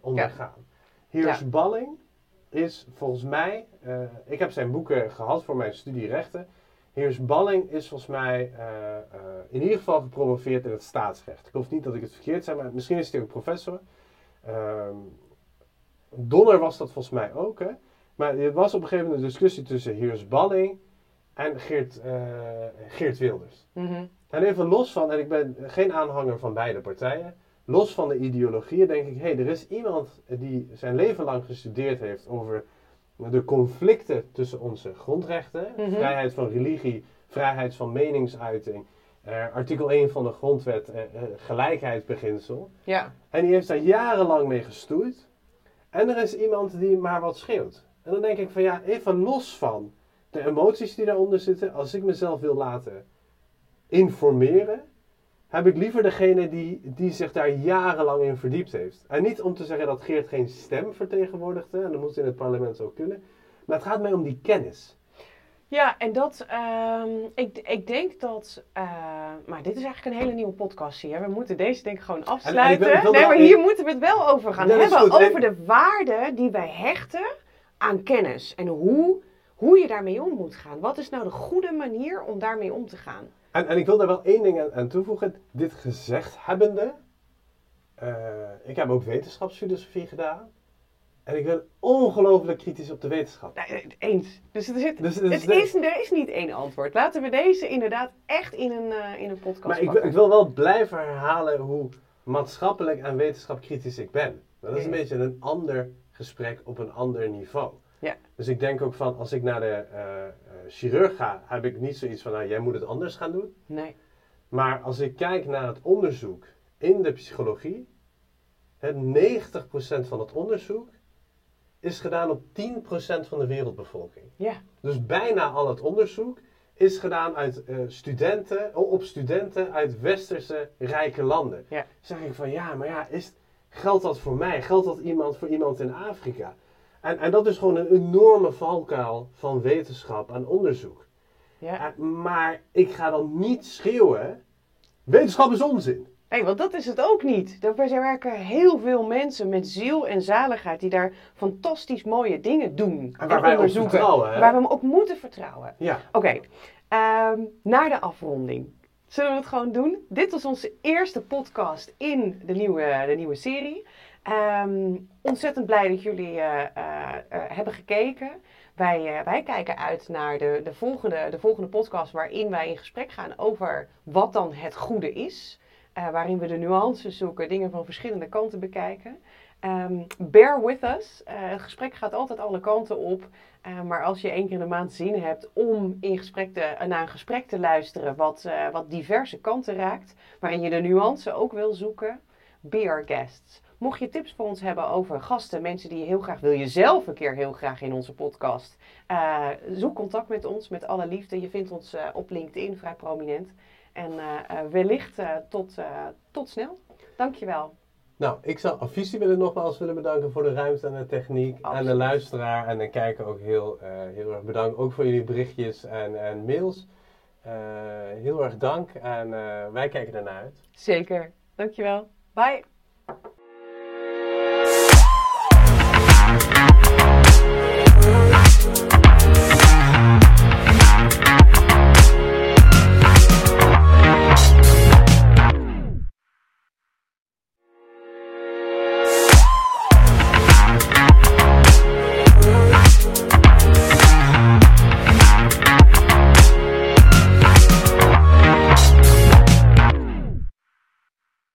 ondergaan. Heers Balling is volgens mij, eh, ik heb zijn boeken gehad voor mijn studie rechten. Heers Balling is volgens mij in ieder geval gepromoveerd in het staatsrecht. Ik hoef niet dat ik het verkeerd zeg, maar misschien is hij ook professor. Ehm, Donner was dat volgens mij ook. Hè? Maar het was op een gegeven moment een discussie tussen Heers Balling en Geert, Geert Wilders. Mhm. En even los van, en ik ben geen aanhanger van beide partijen, los van de ideologieën denk ik, hé, hey, er is iemand die zijn leven lang gestudeerd heeft over de conflicten tussen onze grondrechten, Mhm. vrijheid van religie, vrijheid van meningsuiting, eh, artikel 1 van de grondwet, eh, gelijkheidsbeginsel. Ja. En die heeft daar jarenlang mee gestoeid. En er is iemand die maar wat schreeuwt. En dan denk ik van ja, even los van de emoties die daaronder zitten, als ik mezelf wil laten informeren, heb ik liever degene die, die zich daar jarenlang in verdiept heeft. En niet om te zeggen dat Geert geen stem vertegenwoordigt, hè, en dat moet in het parlement zo kunnen. Maar het gaat mij om die kennis. Ja, en dat, ehm, ik, ik denk dat, eh, maar dit is eigenlijk een hele nieuwe podcast hier. We moeten deze denk ik gewoon afsluiten. ik wil nee, maar hier moeten we het wel over gaan hebben. Over de waarde die wij hechten aan kennis. En hoe, hoe je daarmee om moet gaan. Wat is nou de goede manier om daarmee om te gaan? En, en ik wil daar wel één ding aan, aan toevoegen. Dit gezegd hebbende, eh, ik heb ook wetenschapsfilosofie gedaan. En ik ben ongelooflijk kritisch op de wetenschap. Nee, eens. Dus, er, zit, Dus- dus het is, er is niet één antwoord. Laten we deze inderdaad echt in een, eh, in een podcast Maar ik, ik wil wel blijven herhalen hoe maatschappelijk en wetenschap kritisch ik ben. Maar dat is een beetje een ander gesprek op een ander niveau. Ja. Dus ik denk ook van, als ik naar de eh, eh, chirurg ga, heb ik niet zoiets van, nou, jij moet het anders gaan doen. Nee. Maar als ik kijk naar het onderzoek in de psychologie, het 90% van het onderzoek is gedaan op 10% van de wereldbevolking. Ja. Dus bijna al het onderzoek is gedaan uit, eh, studenten, op studenten uit westerse rijke landen. Ja. zeg ik van ja, maar ja, is, geldt dat voor mij? Geldt dat iemand voor iemand in Afrika? En, en dat is gewoon een enorme valkuil van wetenschap en onderzoek. Ja. Maar ik ga dan niet schreeuwen, wetenschap is onzin. Nee, want dat is het ook niet. Er werken heel veel mensen met ziel en zaligheid die daar fantastisch mooie dingen doen. En waar wij op onderzoeken. vertrouwen, hè? Waar we hem op moeten vertrouwen. Ja, Oké, ehm, naar de afronding. Zullen we het gewoon doen? Dit was onze eerste podcast in de nieuwe, de nieuwe serie. Ehm, ontzettend blij dat jullie eh, eh, eh, hebben gekeken. Wij, wij kijken uit naar de, de, volgende, de volgende podcast waarin wij in gesprek gaan over wat dan het goede is. Waarin we de nuances zoeken, dingen van verschillende kanten bekijken. Ehm, bear with us. Het gesprek gaat altijd alle kanten op. Maar als je één keer in de maand zin hebt om in gesprek naar een gesprek te luisteren wat, wat diverse kanten raakt, waarin je de nuance ook wil zoeken, be our guests. Mocht je tips voor ons hebben over gasten, mensen die je heel graag wil, je zelf een keer heel graag in onze podcast, eh, zoek contact met ons met alle liefde. Je vindt ons eh, op LinkedIn vrij prominent. En eh, wellicht tot, tot snel. Dankjewel. nou, ik zou Affici willen nogmaals willen bedanken voor de ruimte en de techniek. En de luisteraar en de kijker ook heel, heel erg bedankt. Ook voor jullie berichtjes en, en mails. Heel erg dank en wij kijken ernaar uit. Zeker. Dankjewel. Bye.